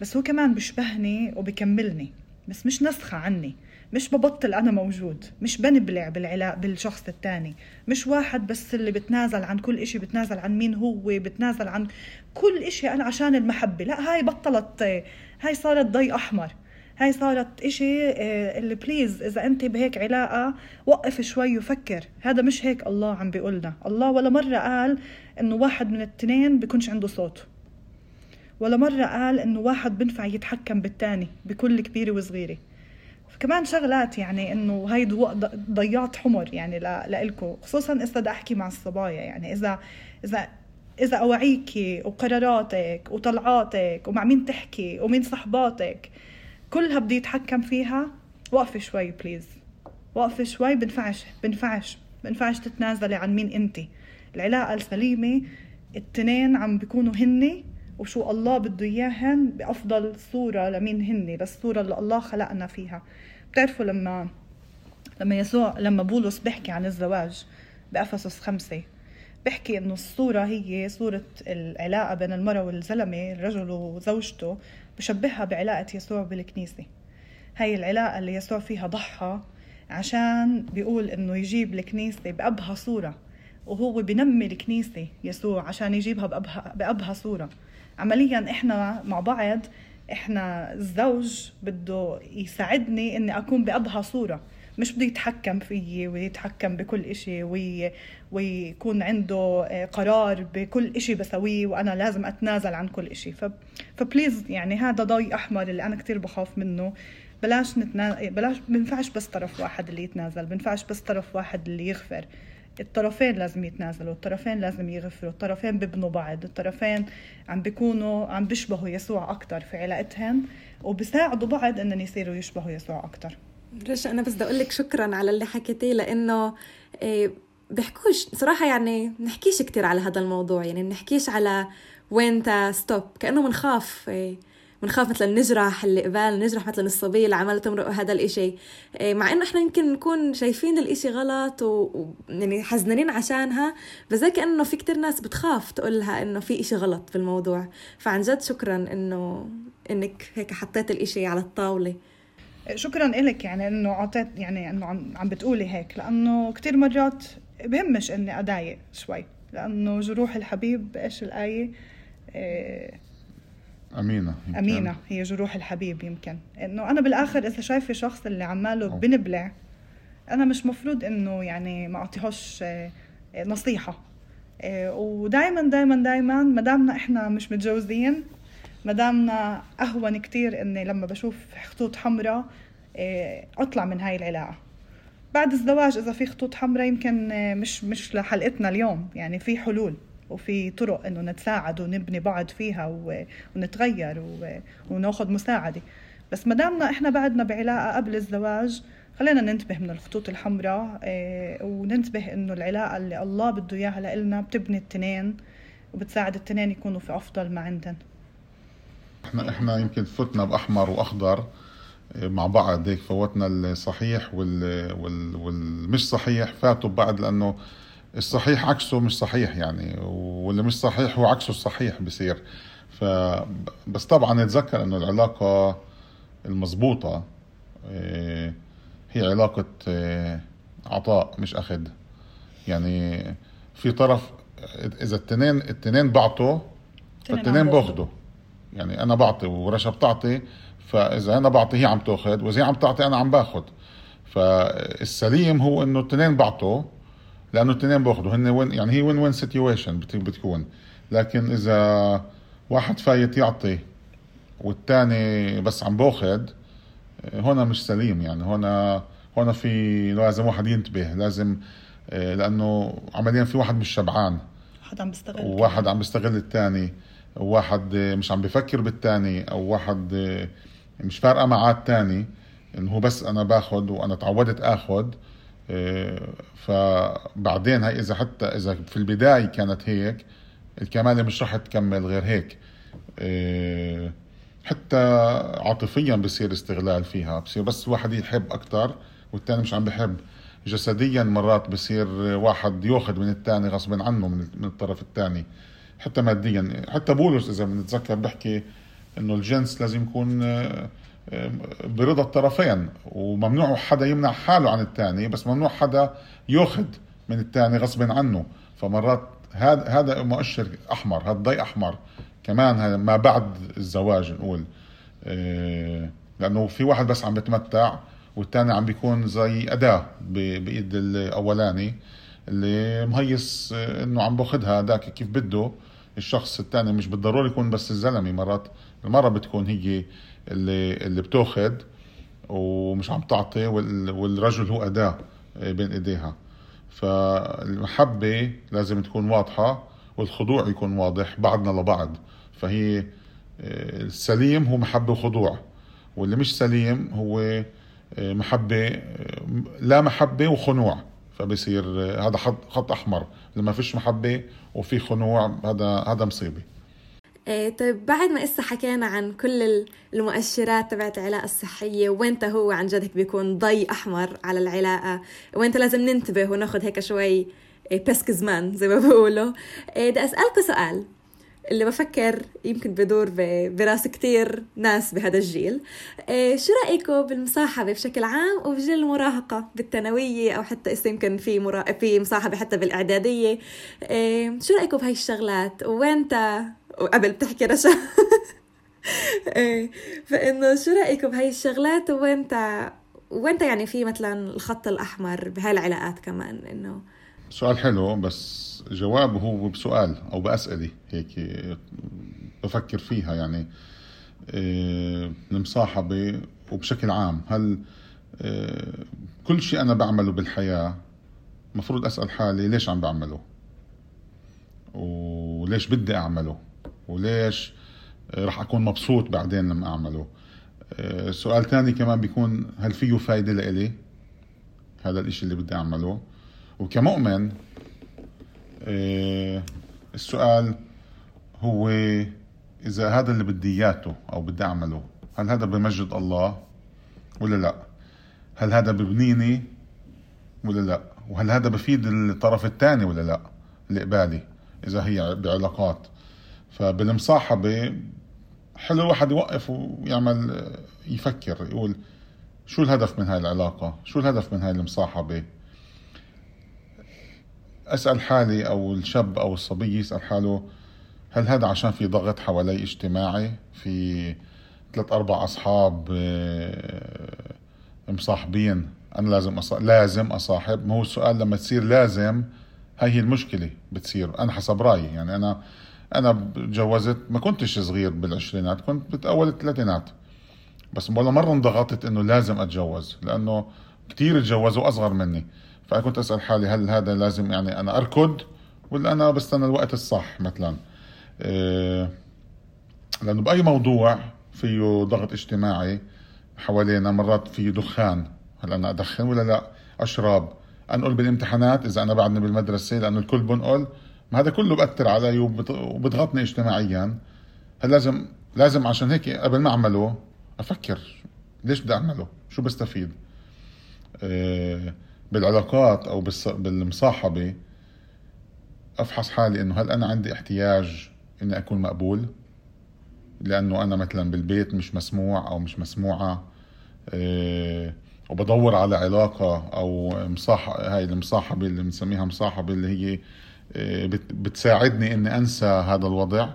E: بس هو كمان بيشبهني وبكملني بس مش نسخة عني. مش ببطل أنا موجود مش بنبلع بالعلاق بالشخص التاني مش واحد بس اللي بتنازل عن كل إشي بتنازل عن مين هو بتنازل عن كل إشي أنا عشان المحبة لا هاي بطلت هاي صارت ضي أحمر هاي صارت إشي آه، اللي please إذا أنت بهيك علاقة وقف شوي وفكر هذا مش هيك الله عم بيقولنا الله ولا مرة قال إنه واحد من التنين بيكونش عنده صوت ولا مرة قال إنه واحد بنفع يتحكم بالتاني بكل كبيرة وصغيرة. كمان شغلات يعني إنه هاي ضياط حمر يعني لإلكو خصوصا إذا بدي أحكي مع الصبايا يعني اذا اذا إذا اواعيكي وقراراتك وطلعاتك ومع مين تحكي ومين صحباتك كلها بدي يتحكم فيها. وقفي شوي بليز وقفي شوي بنفعش بنفعش بنفعش تتنازلي عن مين أنت. العلاقة السليمة التنين عم بيكونوا هني وشو الله بده إياهن بأفضل صورة لمين هني للصورة اللي الله خلقنا فيها. بتعرفوا لما لما يسوع لما بولس بيحكي عن الزواج بأفسس خمسة بيحكي إنه الصورة هي صورة العلاقة بين المرأة والزلمة الرجل وزوجته بشبهها بعلاقة يسوع بالكنيسة. هاي العلاقة اللي يسوع فيها ضحى عشان بيقول إنه يجيب الكنيسة بأبهى صورة وهو بنمي الكنيسة يسوع عشان يجيبها بأبهى, بأبهى صورة. عمليا إحنا مع بعض إحنا الزوج بده يساعدني إني أكون بأبهى صورة. مش بده يتحكم فيي ويتحكم بكل إشي وي... ويكون عنده آه، قرار بكل إشي بسويه وأنا لازم أتنازل عن كل إشي. ف... فبليز يعني هذا ضي أحمر اللي أنا كتير بخاف منه. بلاش نتنا... بلاش بنفعش بس طرف واحد اللي يتنازل بنفعش بس طرف واحد اللي يغفر. الطرفين لازم يتنازلوا الطرفين لازم يغفروا الطرفين ببنوا بعض الطرفين عم بيكونوا عم بيشبهوا يسوع أكتر في علاقتهم وبيساعدوا بعض إنهم يصيروا يشبهوا يسوع أكتر.
D: رشا أنا بس بدي أقول لك شكرا على اللي حكيتيه لأنه إيه، بحكوش صراحة يعني بنحكيش كتير على هذا الموضوع يعني بنحكيش على وين تا ستوب كأنه بنخاف إيه، بنخاف مثلا نجرح اللي قبال نجرح مثلا الصبية اللي عملت تمرق هذا الإشي. إيه، مع إنه إحنا يمكن نكون شايفين الإشي غلط و... و... يعني حزنانين عشانها بس زي كانه في كتير ناس بتخاف تقولها إنه في إشي غلط في الموضوع. فعن جد شكرا إنه إنك هيك حطيت الإشي على الطاولة.
E: شكرا لك يعني إنه اعطيت يعني إنه عم, بتقولي هيك لأنه كتير مرات بهمش إني أضايق شوي لأنه جروح الحبيب إيش الآية؟ إيه
F: أمينة يمكن.
E: أمينة هي جروح الحبيب يمكن إنه أنا بالآخر إذا شايفة شخص اللي عماله. بنبلع أنا مش مفروض إنه يعني ما أعطيهوش آه، نصيحة آه، ودائما دائما دائما ما دامنا إحنا مش متجوزين ما دامنا أهون كتير إني لما بشوف خطوط حمراء آه، أطلع من هاي العلاقة بعد الزواج إذا في خطوط حمراء يمكن مش مش لحلقتنا اليوم يعني في حلول وفي طرق إنه نتساعد ونبني بعض فيها ونتغير وناخذ مساعدة. بس ما دامنا إحنا بعدنا بعلاقة قبل الزواج خلينا ننتبه من الخطوط الحمراء آه، وننتبه إنه العلاقة اللي الله بده إياها لنا بتبني التنين وبتساعد التنين يكونوا في أفضل ما عندن.
F: إحنا إحنا يمكن فتنا بأحمر وأخضر آه، مع بعض. هيك فوتنا الصحيح وال, وال والمش صحيح فاتوا ببعض لأنه الصحيح عكسه مش صحيح يعني واللي مش صحيح هو عكسه الصحيح بصير ف بس طبعا نتذكر إنه العلاقة المضبوطة آه، هي علاقة آه، عطاء مش أخذ. يعني في طرف إذا التنين التنين بعطوا
E: التنين
F: فالتنين.
E: باخدوا
F: يعني أنا بعطي ورشا بتعطي فإذا أنا بعطي هي عم تأخذ وإذا هي عم تعطي أنا عم باخذ. فالسليم هو إنه التنين بعطوا لأنه التنين بأخذوا. هن وين يعني هي win win situation بتكون. لكن إذا واحد فايت يعطي والتاني بس عم بأخذ هنا مش سليم يعني. هنا هنا في لازم واحد ينتبه. لازم آه، لأنه عمليا في واحد مش شبعان.
E: حدا عم بيستغل
F: وواحد عم بيستغل الثاني. وواحد مش عم بفكر بالثاني. أو واحد مش فارقة معاه الثاني. إنه هو بس أنا باخذ وأنا تعودت آخذ. فبعدين هي إذا حتى إذا في البداية كانت هيك الكماله مش رح تكمل غير هيك. إيه، حتى عاطفيا بصير استغلال فيها بصير بس واحد يحب أكثر والثاني مش عم بحب. جسديا مرات بصير واحد يأخذ من الثاني غصبا عنه من الطرف الثاني حتى ماديا حتى بولس إذا بنتذكر بحكي إنه الجنس لازم يكون برضا الطرفين وممنوع حدا يمنع حاله عن الثاني بس ممنوع حدا ياخذ من الثاني غصبا عنه. فمرات هذا هذا مؤشر أحمر هذا ضي أحمر. كمان ما بعد الزواج نقول آه، لأنه في واحد بس عم بتمتع والثاني عم بيكون زي أداة بإيد الأولاني اللي مهيص آه، إنه عم بأخذها هذاك كيف بده. الشخص الثاني مش بالضروري يكون بس الزلمة مرات المره بتكون هي اللي اللي بتاخذ ومش عم تعطي وال- والرجل هو أداة بين إيديها. فالمحبة لازم تكون واضحة والخضوع يكون واضح بعضنا لبعض. فهي آه، السليم هو محبة وخضوع واللي مش سليم هو آه، محبة آه، لا محبة وخنوع. فبصير هذا خط أحمر. لما فيش محبة وفي خنوع هذا هذا
D: مصيبة. طيب بعد ما إسا حكينا عن كل ال- المؤشرات تبعت العلاقة الصحية وينتا هو عن جد بيكون ضي أحمر على العلاقة؟ وينتا لازم ننتبه وناخد هيك شوي إيه، بسك زمان زي ما بقولوا إيه، بدي أسألكوا سؤال اللي بفكر يمكن بدور براس كتير ناس بهذا الجيل. إيه، شو رأيكم بالمصاحبة بشكل عام وبجيل المراهقة بالثانوية أو حتى إسا يمكن في مرا... في مصاحبة حتى بالإعدادية؟ إيه، شو رأيكم بهاي الشغلات؟ وينتا وقبل بتحكي رشا. إيه فإنه شو رأيكم بهاي الشغلات؟ وانت وانت يعني في مثلا الخط الأحمر بهاي العلاقات كمان انه
F: سؤال حلو بس جوابه هو بسؤال أو بأسئلة هيك بفكر فيها يعني المصاحبه وبشكل عام هل آه، كل شيء أنا بعمله بالحياة مفروض أسأل حالي ليش عم بعمله؟ وليش بدي أعمله؟ وليش؟ آه، رح أكون مبسوط بعدين لما أعمله. آه، سؤال تاني كمان بيكون هل فيه فايدة لإلي؟ هذا الإشي اللي بدي أعمله. وكمؤمن آه، السؤال هو إذا هذا اللي بدي إياته أو بدي أعمله هل هذا بمجد الله ولا لأ؟ هل هذا ببنيني ولا لأ؟ وهل هذا بفيد الطرف الثاني ولا لأ؟ اللي قبالي إذا هي بعلاقات. فبالمصاحبة حلو الواحد يوقف ويعمل يفكر يقول شو الهدف من هاي العلاقة؟ شو الهدف من هاي المصاحبة؟ أسأل حالي أو الشاب أو الصبي يسأل حاله هل هذا عشان في ضغط حوالي اجتماعي؟ في ثلاث أربع أصحاب آه، مصاحبين أنا لازم أص... لازم أصاحب. ما هو السؤال لما تصير لازم هاي هي المشكلة بتصير أنا حسب رأيي. يعني أنا أنا تجوزت ما كنتش صغير بالعشرينات كنت باول الثلاثينات. بس ولا مرة انضغطت إنه لازم أتجوز لأنه كثير تجوزوا أصغر مني. فأنا كنت أسأل حالي هل هذا لازم يعني أنا أركض ولا أنا بستنى الوقت الصح مثلا. إيه لأنه بأي موضوع فيه ضغط اجتماعي حوالينا مرات فيه دخان هل أنا أدخن ولا لا؟ أشرب. أنقل بالامتحانات إذا أنا بعدني بالمدرسة لأنه الكل بنقل. ما هذا كله بأثر علي وبضغطني اجتماعيا. هل لازم لازم عشان هيك قبل ما أعمله أفكر ليش بدي أعمله؟ شو بستفيد؟ إيه بالعلاقات أو بالمصاحبة أفحص حالي إنه هل أنا عندي احتياج إني أكون مقبول؟ لأنه أنا مثلا بالبيت مش مسموع أو مش مسموعة إيه وبدور على علاقة أو مصاح هاي المصاحبة اللي بنسميها مصاحبة اللي هي بتساعدني إني أنسى هذا الوضع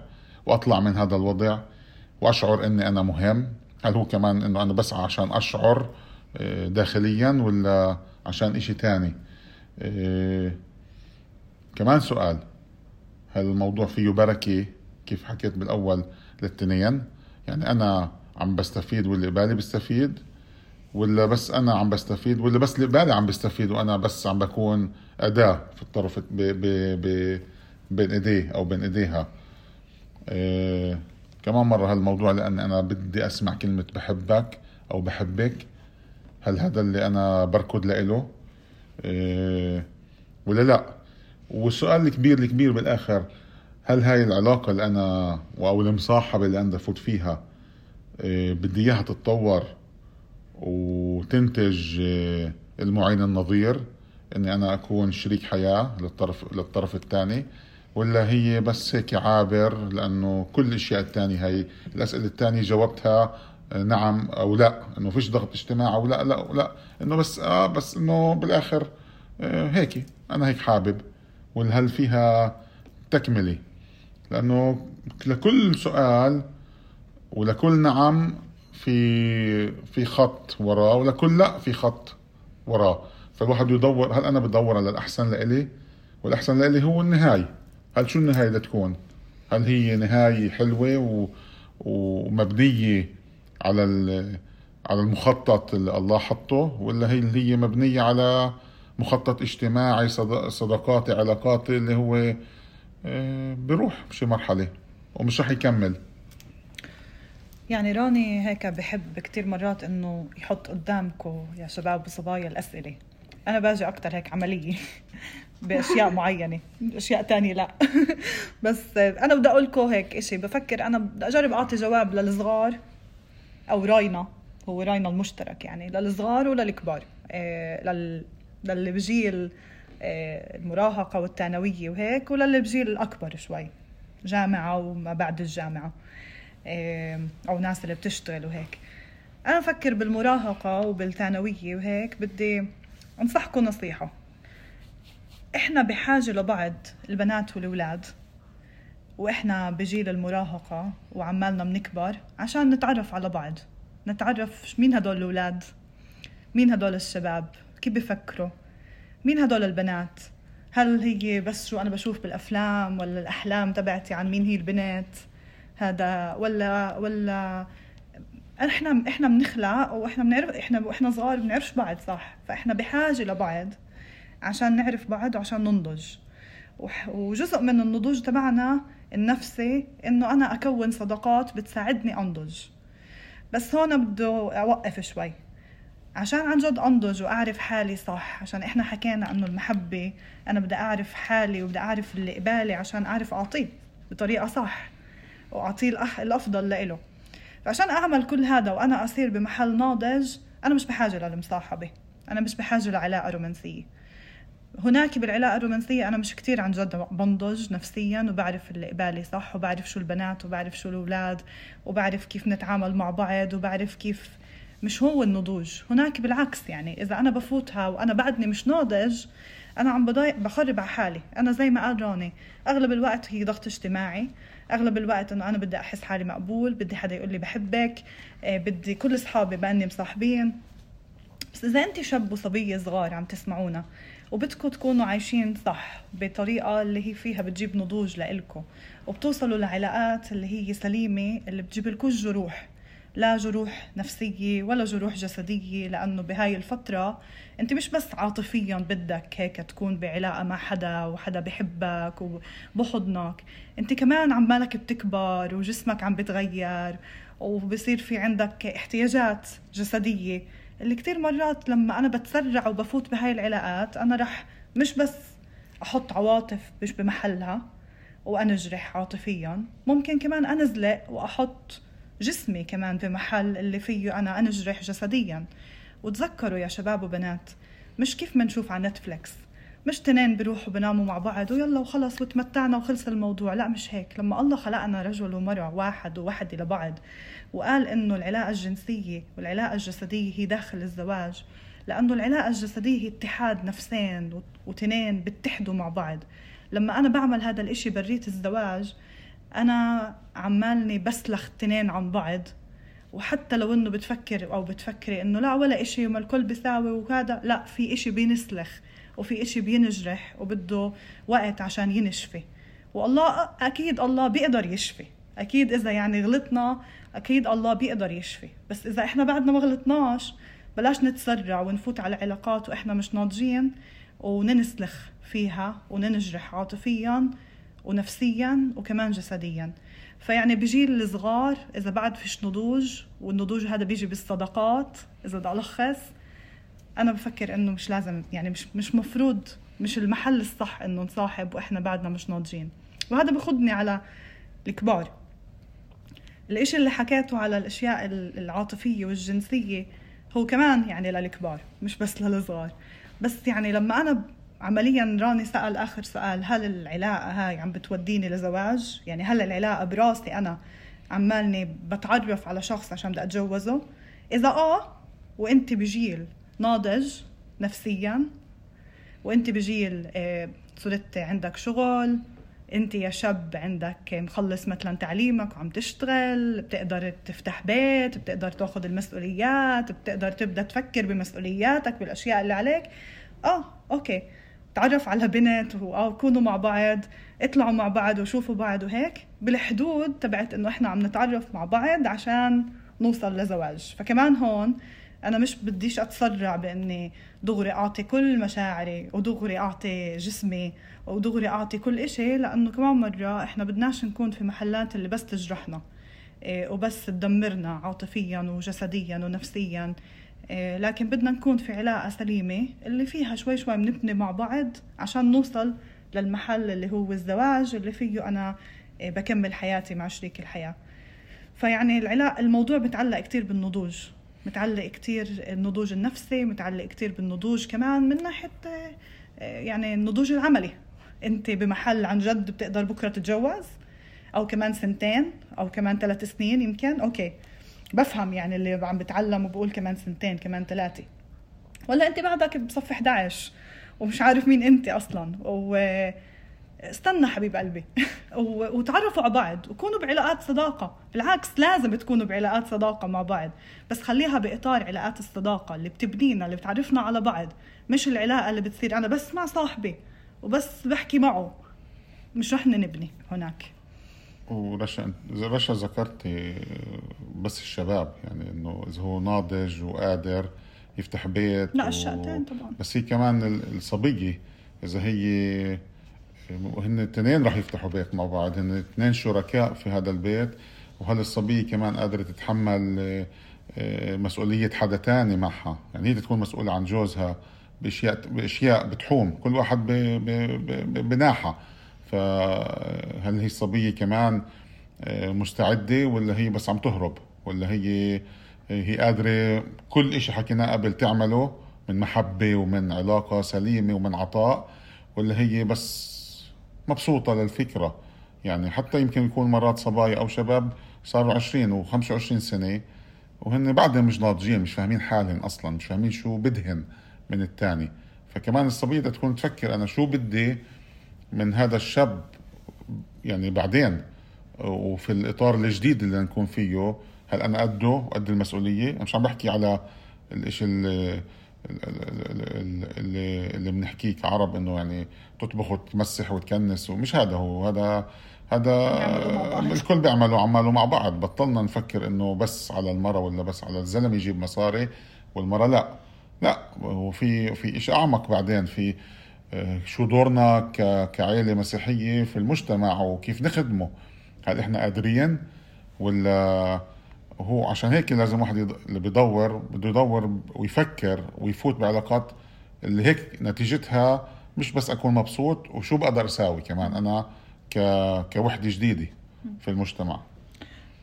F: وأطلع من هذا الوضع وأشعر إني أنا مهم. هل هو كمان إنه أنا بسعى عشان أشعر إيه داخليا ولا عشان إشي تاني؟ إيه كمان سؤال. هل الموضوع فيه بركة؟ كيف حكيت بالأول للتنين؟ يعني أنا عم بستفيد واللي قبالي بستفيد ولا بس أنا عم بستفيد ولا بس اللي قبالي عم بستفيد وأنا بس عم بكون أداة في الطرف ب ب ب بين إيديه أو بين إيديها. إيه كمان مرة هالموضوع لأن أنا بدي أسمع كلمة بحبك أو بحبك. هل هذا اللي أنا بركض لإله؟ إيه ولا لا؟ والسؤال الكبير الكبير بالآخر هل هاي العلاقة اللي أنا أو المصاحبة اللي أنا فوت فيها إيه بدي إياها تتطور؟ وتنتج إيه المعين النظير إني أنا أكون شريك حياة للطرف للطرف الثاني ولا هي بس هيك عابر لأنه كل الأشياء الثانية هي الأسئلة الثانية جاوبتها نعم أو لا إنه فيش ضغط اجتماعي أو لا لا لا إنه بس آه بس إنه بالآخر آه هيك أنا هيك حابب. وهل فيها تكملة؟ لأنه لكل سؤال ولكل نعم في في خط وراه ولكل لا في خط وراه. فالواحد يدور هل أنا بدور على الأحسن لإلي؟ والأحسن لإلي هو النهاية. هل شو النهاية بدها تكون؟ هل هي نهاية حلوة و... ومبنية على على المخطط اللي الله حطه ولا هي اللي هي مبنية على مخطط اجتماعي صداقاتي علاقاتي اللي هو بروح بشي مرحلة ومش رح يكمل.
E: يعني راني هيك بحب كتير مرات إنه يحط قدامكم يا شباب وصبايا الأسئلة. أنا باجي أكتر هيك عملية بأشياء معينة. أشياء تانية لا. بس أنا بدي أقول لكم هيك إشي بفكر أنا بدي أجرب أعطي جواب للصغار أو راينا هو راينا المشترك يعني للصغار وللكبار. إيه لل للي بجيل إيه المراهقة والثانوية وهيك وللي بجيل الأكبر شوي. جامعة وما بعد الجامعة. أو ناس اللي بتشتغل وهيك. أنا بفكر بالمراهقة وبالثانوية وهيك بدي أنصحكم نصيحة. إحنا بحاجة لبعض البنات والأولاد وإحنا بجيل المراهقة وعمالنا بنكبر عشان نتعرف على بعض. نتعرف مين هدول الأولاد؟ مين هدول الشباب؟ كيف بفكروا؟ مين هدول البنات؟ هل هي بس شو أنا بشوف بالأفلام ولا الأحلام تبعتي عن مين هي البنت؟ هذا ولا ولا إحنا إحنا بنخلق وإحنا بنعرف إحنا وإحنا صغار بنعرفش بعض صح؟ فإحنا بحاجة لبعض عشان نعرف بعض وعشان ننضج. وجزء من النضوج تبعنا النفسي إنه أنا أكون صداقات بتساعدني أنضج. بس هون بده أوقف شوي. عشان عن جد أنضج وأعرف حالي صح؟ عشان إحنا حكينا إنه المحبة أنا بدي أعرف حالي وبدي أعرف اللي قبالي عشان أعرف أعطيه بطريقة صح. واعطيه الأفضل لإله. فعشان أعمل كل هذا وأنا أصير بمحل ناضج أنا مش بحاجة للمصاحبة. أنا مش بحاجة لعلاقة رومانسية. هناك بالعلاقة الرومانسية أنا مش كتير عن جد بنضج نفسيا وبعرف اللي قبالي صح وبعرف شو البنات وبعرف شو الأولاد وبعرف كيف نتعامل مع بعض وبعرف كيف مش هو النضوج. هناك بالعكس يعني إذا أنا بفوتها وأنا بعدني مش ناضج أنا عم بضايق بخرب على حالي. أنا زي ما قال روني أغلب الوقت هي ضغط اجتماعي. أغلب الوقت إنه أنا بدي أحس حالي مقبول بدي حدا يقول لي بحبك بدي كل أصحابي بأني مصاحبين. بس إذا انت شاب وصبية صغار عم تسمعونا وبدكم تكونوا عايشين صح بطريقة اللي هي فيها بتجيب نضوج لإلكم وبتوصلوا لعلاقات اللي هي سليمة اللي بتجيب لكم جروح. لا جروح نفسية ولا جروح جسدية لأنه بهاي الفترة أنت مش بس عاطفيا بدك هيك تكون بعلاقة مع حدا وحدا بحبك وبحضنك أنت كمان عمالك بتكبر وجسمك عم بتغير وبصير في عندك احتياجات جسدية. اللي كتير مرات لما أنا بتسرع وبفوت بهاي العلاقات أنا رح مش بس أحط عواطف مش بمحلها وأنجرح عاطفيا ممكن كمان أنزلق وأحط جسمي كمان بمحل اللي فيه أنا أنجرح جسديا. وتذكروا يا شباب وبنات مش كيف منشوف على نتفليكس. مش تنين بيروحوا بناموا مع بعض ويلا وخلص وتمتعنا وخلص الموضوع. لا مش هيك. لما الله خلقنا رجل ومرأة واحد ووحدة لبعض وقال إنه العلاقة الجنسية والعلاقة الجسدية هي داخل الزواج لأنه العلاقة الجسدية هي اتحاد نفسين وتنين بيتحدوا مع بعض. لما أنا بعمل هذا الإشي بريت الزواج أنا عمالني بسلخ التنين عن بعض وحتى لو إنه بتفكر أو بتفكري إنه لا ولا إشي وما الكل بيساوي وهذا لا في إشي بينسلخ وفي إشي بينجرح وبده وقت عشان ينشفي. والله أكيد الله بيقدر يشفي. أكيد إذا يعني غلطنا أكيد الله بيقدر يشفي. بس إذا إحنا بعدنا ما غلطناش بلاش نتسرع ونفوت على علاقات وإحنا مش ناضجين وننسلخ فيها وننجرح عاطفيا ونفسيا وكمان جسديا. فيعني بجيل الصغار إذا بعد فيش نضوج والنضوج هذا بيجي بالصداقات إذا بدي ألخص أنا بفكر إنه مش لازم يعني مش مش مفروض مش المحل الصح إنه نصاحب وإحنا بعدنا مش ناضجين. وهذا بخدني على الكبار. الإشي اللي حكيته على الأشياء العاطفية والجنسية هو كمان يعني للكبار مش بس للصغار. بس يعني لما أنا عمليا راني سأل آخر سؤال هل العلاقة هاي عم بتوديني لزواج؟ يعني هل العلاقة براسي أنا عمالني بتعرف على شخص عشان بدي أتجوزه؟ إذا آه وأنت بجيل ناضج نفسيا وأنت بجيل آه، صرت عندك شغل انت يا شاب عندك مخلص مثلا تعليمك وعم تشتغل بتقدر تفتح بيت بتقدر تأخذ المسؤوليات بتقدر تبدأ تفكر بمسؤولياتك بالأشياء اللي عليك آه أوكي. تعرف على بنت وكونوا مع بعض اطلعوا مع بعض وشوفوا بعض وهيك بالحدود تبعت إنه إحنا عم نتعرف مع بعض عشان نوصل لزواج. فكمان هون أنا مش بديش أتسرع بإني دغري أعطي كل مشاعري ودغري أعطي جسمي ودغري أعطي كل إشي لأنه كمان مرة إحنا بدناش نكون في محلات اللي بس تجرحنا إيه، وبس تدمرنا عاطفيا وجسديا ونفسيا. لكن بدنا نكون في علاقة سليمة اللي فيها شوي شوي بنبني مع بعض عشان نوصل للمحل اللي هو الزواج اللي فيه أنا إيه، بكمل حياتي مع شريك الحياة. فيعني العلاقة الموضوع متعلق كتير بالنضوج متعلق كتير النضوج النفسي متعلق كتير بالنضوج كمان من ناحية إيه، يعني النضوج العملي. أنت بمحل عن جد بتقدر بكرة تتجوز أو كمان سنتين أو كمان ثلاث سنين يمكن أوكي. بفهم يعني اللي عم بتعلم وبقول كمان سنتين كمان ثلاثة ولا انت بعدك بصف 11 ومش عارف مين انت أصلا. و استنى حبيب قلبي. وتعرفوا على بعض وكونوا بعلاقات صداقة. بالعكس لازم تكونوا بعلاقات صداقة مع بعض. بس خليها بإطار علاقات الصداقة اللي بتبنينا اللي بتعرفنا على بعض. مش العلاقة اللي بتصير أنا بس مع صاحبي وبس بحكي معه. مش رح نبني هناك.
F: ورشا رشا ذكرت بس الشباب يعني إنه إذا هو ناضج وقادر يفتح بيت
E: لا الشقتين طبعا.
F: بس هي كمان الصبية إذا هي هن الاثنين رح يفتحوا بيت مع بعض هن اثنين شركاء في هذا البيت وهل الصبية كمان قادرة تتحمل آه، مسؤولية حدا تاني معها؟ يعني هي تكون مسؤولة عن جوزها بأشياء بأشياء بتحوم كل واحد بناحة. فهل هي الصبيه كمان آه، مستعدة ولا هي بس عم تهرب؟ ولا هي هي قادرة كل إشي حكيناه قبل تعمله من محبة ومن علاقة سليمة ومن عطاء ولا هي بس مبسوطة للفكرة؟ يعني حتى يمكن يكون مرات صبايا أو شباب صاروا 20 و25 سنة وهن بعدهم مش ناضجين مش فاهمين حالهم أصلا مش فاهمين شو بدهن من الثاني فكمان الصبية تكون تفكر أنا شو بدي من هذا الشاب يعني بعدين وفي الإطار الجديد اللي نكون فيه هل أنا قده؟ وقد المسؤولية؟ أنا مش عم بحكي على الإشي ال- ال- ال- اللي اللي بنحكيه كعرب إنه يعني تطبخ وتمسح وتكنس ومش هذا هو. هذا هذا. الكل بيعملوا عماله مع بعض. بطلنا نفكر إنه بس على المرأة ولا بس على الزلمة يجيب مصاري والمرأة لا. لا وفي في شيء أعمق بعدين. في شو دورنا كعائله مسيحية في المجتمع وكيف نخدمه هل إحنا قادرين ولا هو عشان هيك لازم واحد. اللي بيدور بده يدور ويفكر ويفوت بعلاقات اللي هيك نتيجتها مش بس أكون مبسوط وشو بقدر أساوي كمان أنا ك... كوحدة جديدة في المجتمع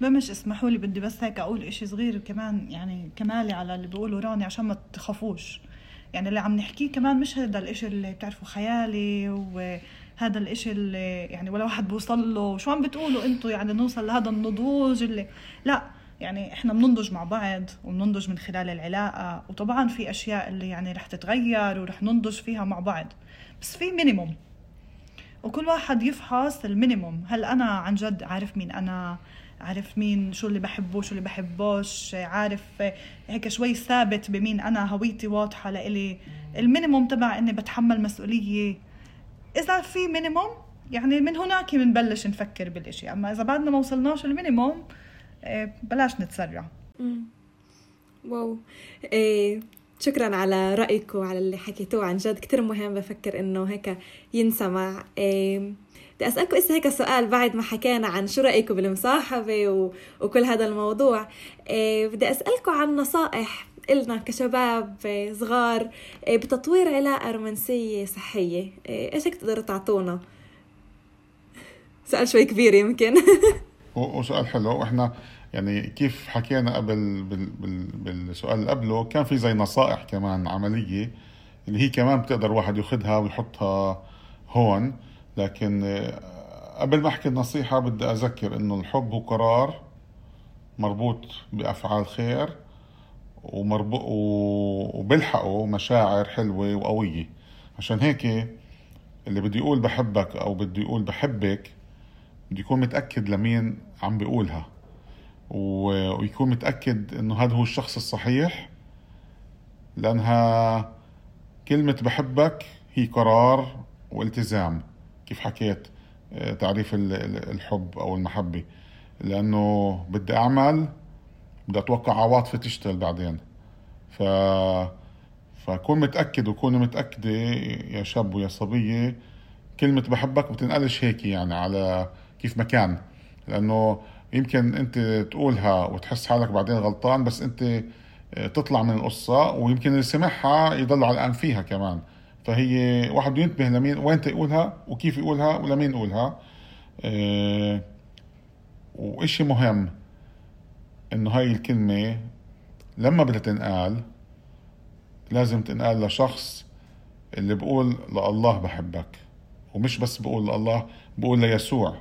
E: بمش اسمحوا لي بدي بس هيك أقول إشي صغير كمان يعني كمالي على اللي بيقوله راني عشان ما تخافوش يعني اللي عم نحكيه كمان مش هذا الإشي اللي بتعرفوا خيالي وهذا الإشي اللي يعني ولا واحد بوصل له. شو عم بتقولوا أنتم يعني نوصل لهذا النضوج اللي لا يعني إحنا بننضج مع بعض وبننضج من خلال العلاقة. وطبعا في أشياء اللي يعني رح تتغير ورح ننضج فيها مع بعض. بس في minimum وكل واحد يفحص ال minimum. هل أنا عن جد عارف مين أنا؟ عارف مين شو اللي بحبه شو اللي بحبوش؟ عارف هيك شوي ثابت بمين أنا؟ هويتي واضحة لإلي. ال minimum تبع إني بتحمل مسؤولية. إذا في minimum يعني من هناك بنبلش نفكر بالإشي. أما إذا بعدنا ما وصلناش ال minimum إيه، بلاش نتسرع.
D: wow. إيه شكرا على رأيكم وعلى اللي حكيتوه عن جد. كتير مهم بفكر إنه هيك ينسمع إيه بدي أسألكم إسا هيك سؤال بعد ما حكينا عن شو رأيكم بالمصاحبة و... وكل هذا الموضوع. إيه بدي أسألكم عن نصائح إلنا كشباب إيه، صغار بتطوير علاقة رومانسية صحية. إيش هيك تعطونا؟ سؤال شوي كبير يمكن.
F: وسؤال حلو. وإحنا يعني كيف حكينا قبل بال... بال... بالسؤال اللي قبله كان في زي نصائح كمان عملية اللي هي كمان بتقدر واحد ياخذها ويحطها هون. لكن آه، قبل ما أحكي النصيحة بدي أذكر إنه الحب هو قرار مربوط بأفعال خير ومربوط وبيلحقه مشاعر حلوة وقوية. عشان هيك اللي بده يقول بحبك أو بده يقول بحبك بده يكون متأكد لمين عم بيقولها. ويكون متأكد إنه هذا هو الشخص الصحيح لأنها كلمة بحبك هي قرار والتزام كيف حكيت آه، تعريف ال- ال- الحب أو المحبة. لأنه بدي أعمل بدي أتوقع عواطفي تشتغل بعدين. ف فكون متأكد وكوني متأكدة يا شاب ويا صبية كلمة بحبك بتنقلش هيك يعني على كيف ما كان. لأنه يمكن أنت تقولها وتحس حالك بعدين غلطان بس أنت آه، تطلع من القصة ويمكن اللي سمعها يضل علقان فيها كمان. فهي واحد بده ينتبه لمين وين يقولها وكيف يقولها ولمين يقولها. آه، وإشي مهم إنه هاي الكلمة لما بدها تنقال لازم تنقال لشخص اللي بقول لله بحبك ومش بس بقول لله بقول ليسوع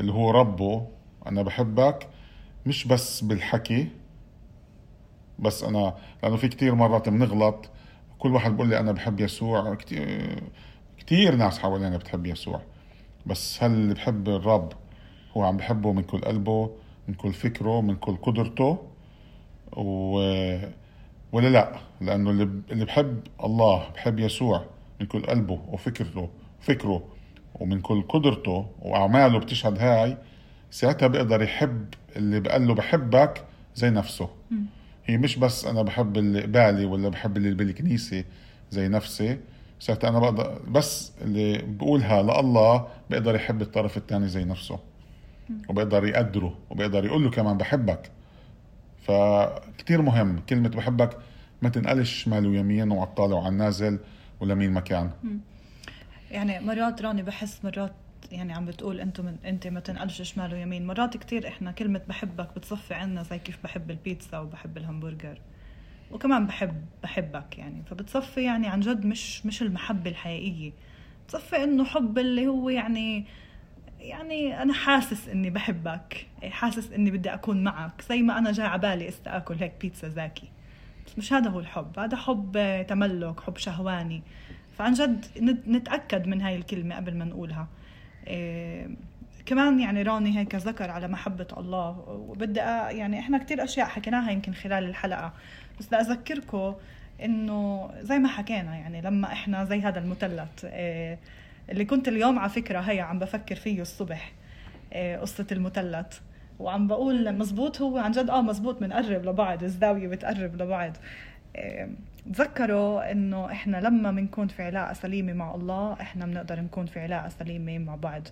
F: اللي هو ربه أنا بحبك مش بس بالحكي بس أنا لأنه في كتير مرات بنغلط كل واحد بقول لي أنا بحب يسوع. كتير, كتير ناس حوالينا بتحب يسوع. بس هل اللي بحب الرب هو عم بحبه من كل قلبه من كل فكره من كل قدرته؟ و... ولا لا؟ لأنه اللي بحب الله بحب يسوع من كل قلبه وفكرته فكره ومن كل قدرته وأعماله بتشهد هاي ساعتها بيقدر يحب اللي بقال له بحبك زي نفسه. هي مش بس أنا بحب اللي قبالي ولا بحب اللي بالكنيسة زي نفسي. ساعتها أنا بقدر بس اللي بقولها لله بيقدر يحب الطرف الثاني زي نفسه. وبيقدر يقدره وبيقدر يقول له كمان بحبك. فكتير مهم كلمة بحبك ما تنقلش شمال ويمين وعلى الطالع وعلى النازل ولا مين مكان
E: يعني مرات راني بحس مرات يعني عم بتقول أنتم من انت ما تنقلش شمال ويمين. مرات كتير إحنا كلمة بحبك بتصفي عنا زي كيف بحب البيتزا وبحب الهمبرجر. وكمان بحب بحبك يعني. فبتصفي يعني عن جد مش مش المحبة الحقيقية. بتصفي إنه حب اللي هو يعني يعني أنا حاسس إني بحبك. حاسس إني بدي أكون معك. زي ما أنا جاي عبالي استاكل هيك بيتزا زاكي. بس مش هذا هو الحب. هذا حب تملك حب شهواني. فعن جد نت- نتأكد من هاي الكلمة قبل ما نقولها. إيه كمان يعني راني هيك ذكر على محبة الله وبدي يعني إحنا كتير أشياء حكيناها يمكن خلال الحلقة بس بدي اذكركم إنه زي ما حكينا يعني لما إحنا زي هذا المثلث آه، اللي كنت اليوم على فكرة هي عم بفكر فيه الصبح آه، قصة المثلث وعم بقول مزبوط هو عن جد آه مزبوط بنقرب لبعض الزاوية بتقرب لبعض تذكروا إنه إحنا لما بنكون في علاقة سليمة مع الله إحنا بنقدر نكون في علاقة سليمة مع بعض.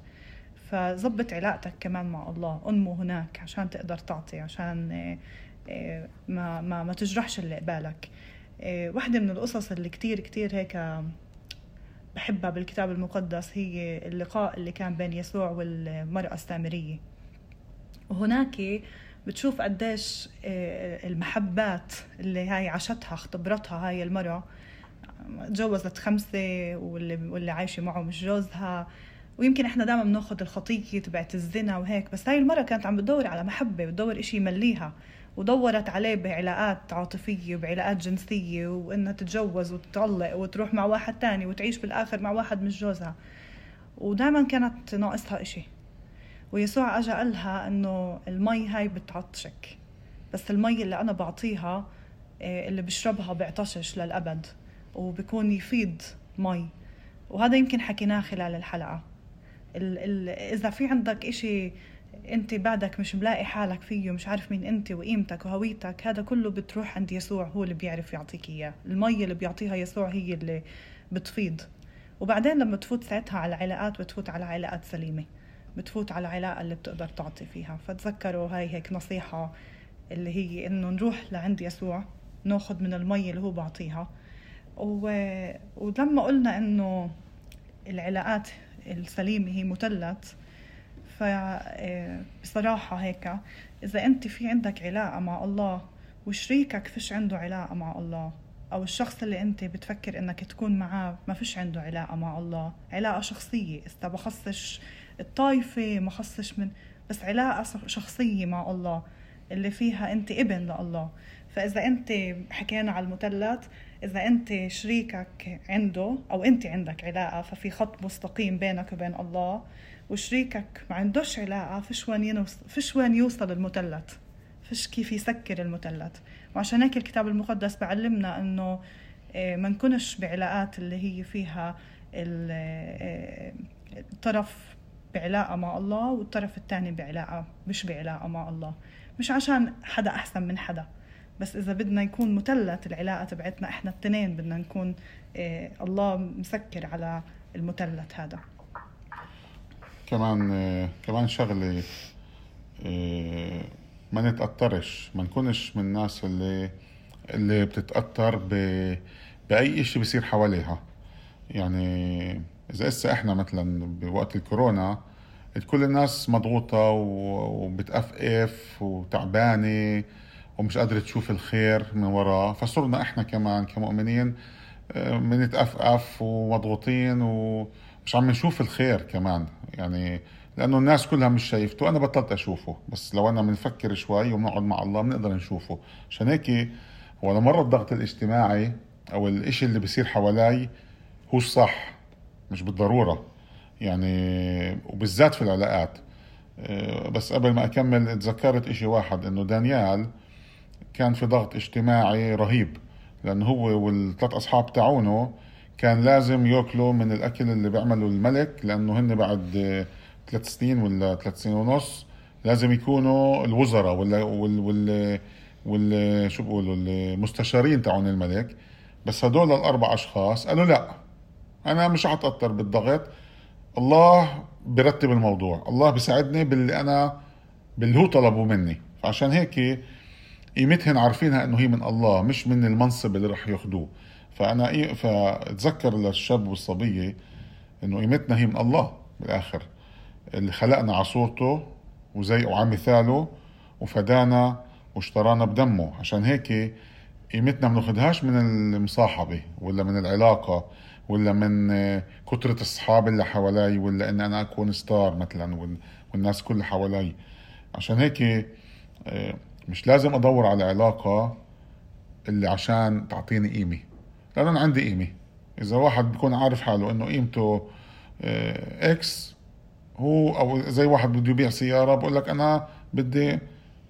E: فظبط علاقتك كمان مع الله أنمو هناك عشان تقدر تعطي عشان آه، ما ما ما تجرحش اللي قبالك. آه، واحدة من القصص اللي كتير كتير هيك بحبها بالكتاب المقدس هي اللقاء اللي كان بين يسوع والمرأة السامرية. وهناك بتشوف قديش آه، المحبات اللي هاي عاشتها اختبرتها هاي المرأة. تجوزت خمسة واللي, واللي عايشة معه مش جوزها. ويمكن إحنا دائما بناخذ الخطية تبعت الزنا وهيك بس هاي المرة كانت عم بتدور على محبة بتدور إشي يمليها. ودورت عليه بعلاقات عاطفية وبعلاقات جنسية وإنها تتجوز وتطلق وتروح مع واحد تاني وتعيش بالآخر مع واحد مش جوزها. ودائما كانت ناقصها إشي. ويسوع أجا قالها إنه المي هاي بتعطشك. بس المي اللي أنا بعطيها آه، اللي بشربها بيعطشش للأبد وبكون يفيض مي. وهذا يمكن حكيناه خلال الحلقة. ال ال إذا في عندك إشي أنت بعدك مش ملاقي حالك فيه مش عارف مين أنت وقيمتك وهويتك هذا كله بتروح عند يسوع هو اللي بيعرف يعطيك إياه. المي اللي بيعطيها يسوع هي اللي بتفيض وبعدين لما تفوت ساعتها على علاقات بتفوت على علاقات سليمة. بتفوت على علاقة اللي بتقدر تعطي فيها. فتذكروا هاي هيك نصيحة اللي هي إنه نروح لعند يسوع ناخذ من المي اللي هو بعطيها. و... ولما قلنا إنه العلاقات السليمة هي مثلث فبصراحة هيك إذا أنت في عندك علاقة مع الله وشريكك فيش عنده علاقة مع الله؟ أو الشخص اللي أنت بتفكر إنك تكون معاه ما فيش عنده علاقة مع الله؟ علاقة شخصية إذا بخصش الطائفة ما خصش من بس علاقة شخصية مع الله اللي فيها أنت ابن لله. فإذا أنت حكينا على المثلث إذا أنت شريكك عنده أو أنت عندك علاقة ففي خط مستقيم بينك وبين الله. وشريكك ما عندوش علاقة فيش وين فيش وين يوصل المثلث. فيش كيف يسكر المثلث. وعشان هيك الكتاب المقدس بعلمنا إنه آه، ما نكونش بعلاقات اللي هي فيها آه، الطرف بعلاقة مع الله والطرف الثاني بعلاقة مش بعلاقة مع الله. مش عشان حدا أحسن من حدا بس إذا بدنا يكون مثلث العلاقة تبعتنا إحنا التنين بدنا نكون آه، الله مسكر على المثلث هذا.
F: كمان آه، كمان شغلة آه، ما نتأثرش ما نكونش من الناس اللي اللي بتتأثر ب... بأي شيء بيصير حواليها. يعني إذا هسه إحنا مثلا بوقت الكورونا كل الناس مضغوطة وبتقفقف وتعبانة ومش قادرة تشوف الخير من وراه فصرنا إحنا كمان كمؤمنين بنتقفقف آه، ومضغوطين و مش عم نشوف الخير كمان. يعني لأنه الناس كلها مش شايفته أنا بطلت أشوفه. بس لو أنا بنفكر شوي وبنقعد مع الله بنقدر نشوفه. عشان هيك هو لمرة الضغط الاجتماعي أو الإشي اللي بيصير حوالي هو الصح. مش بالضرورة. يعني وبالذات في العلاقات. آه، بس قبل ما أكمل تذكرت إشي واحد إنه دانيال كان في ضغط اجتماعي رهيب لأنه هو والثلاث أصحاب تاعونه كان لازم يأكلوا من الأكل اللي بيعمله الملك لأنه هن بعد ثلاث سنين ولا ثلاث سنين ونص لازم يكونوا الوزراء ولا وال وال وال شو بيقولوا المستشارين تاعون الملك. بس هدول الأربع أشخاص قالوا لا. أنا مش حتاثر بالضغط. الله برتب الموضوع. الله بيساعدني باللي أنا باللي هو طلبه مني. فعشان هيك قيمتهن عارفينها إنه هي من الله مش من المنصب اللي رح ياخذوه فأنا إيه فأتذكر للشاب والصبيه إنه قيمتنا هي من الله بالآخر. اللي خلقنا على صورته وزي وعلى مثاله وفدانا واشترانا بدمه. عشان هيك قيمتنا ما من المصاحبة ولا من العلاقة. ولا من كثرة الصحاب اللي حوالي ولا إن أنا أكون ستار مثلا والناس كلها حوالي. عشان هيك آه، مش لازم أدور على علاقة اللي عشان تعطيني قيمة. لأن أنا عندي قيمة. إذا واحد بيكون عارف حاله إنه قيمته إكس آه، هو أو زي واحد بده يبيع سيارة بقول لك أنا بدي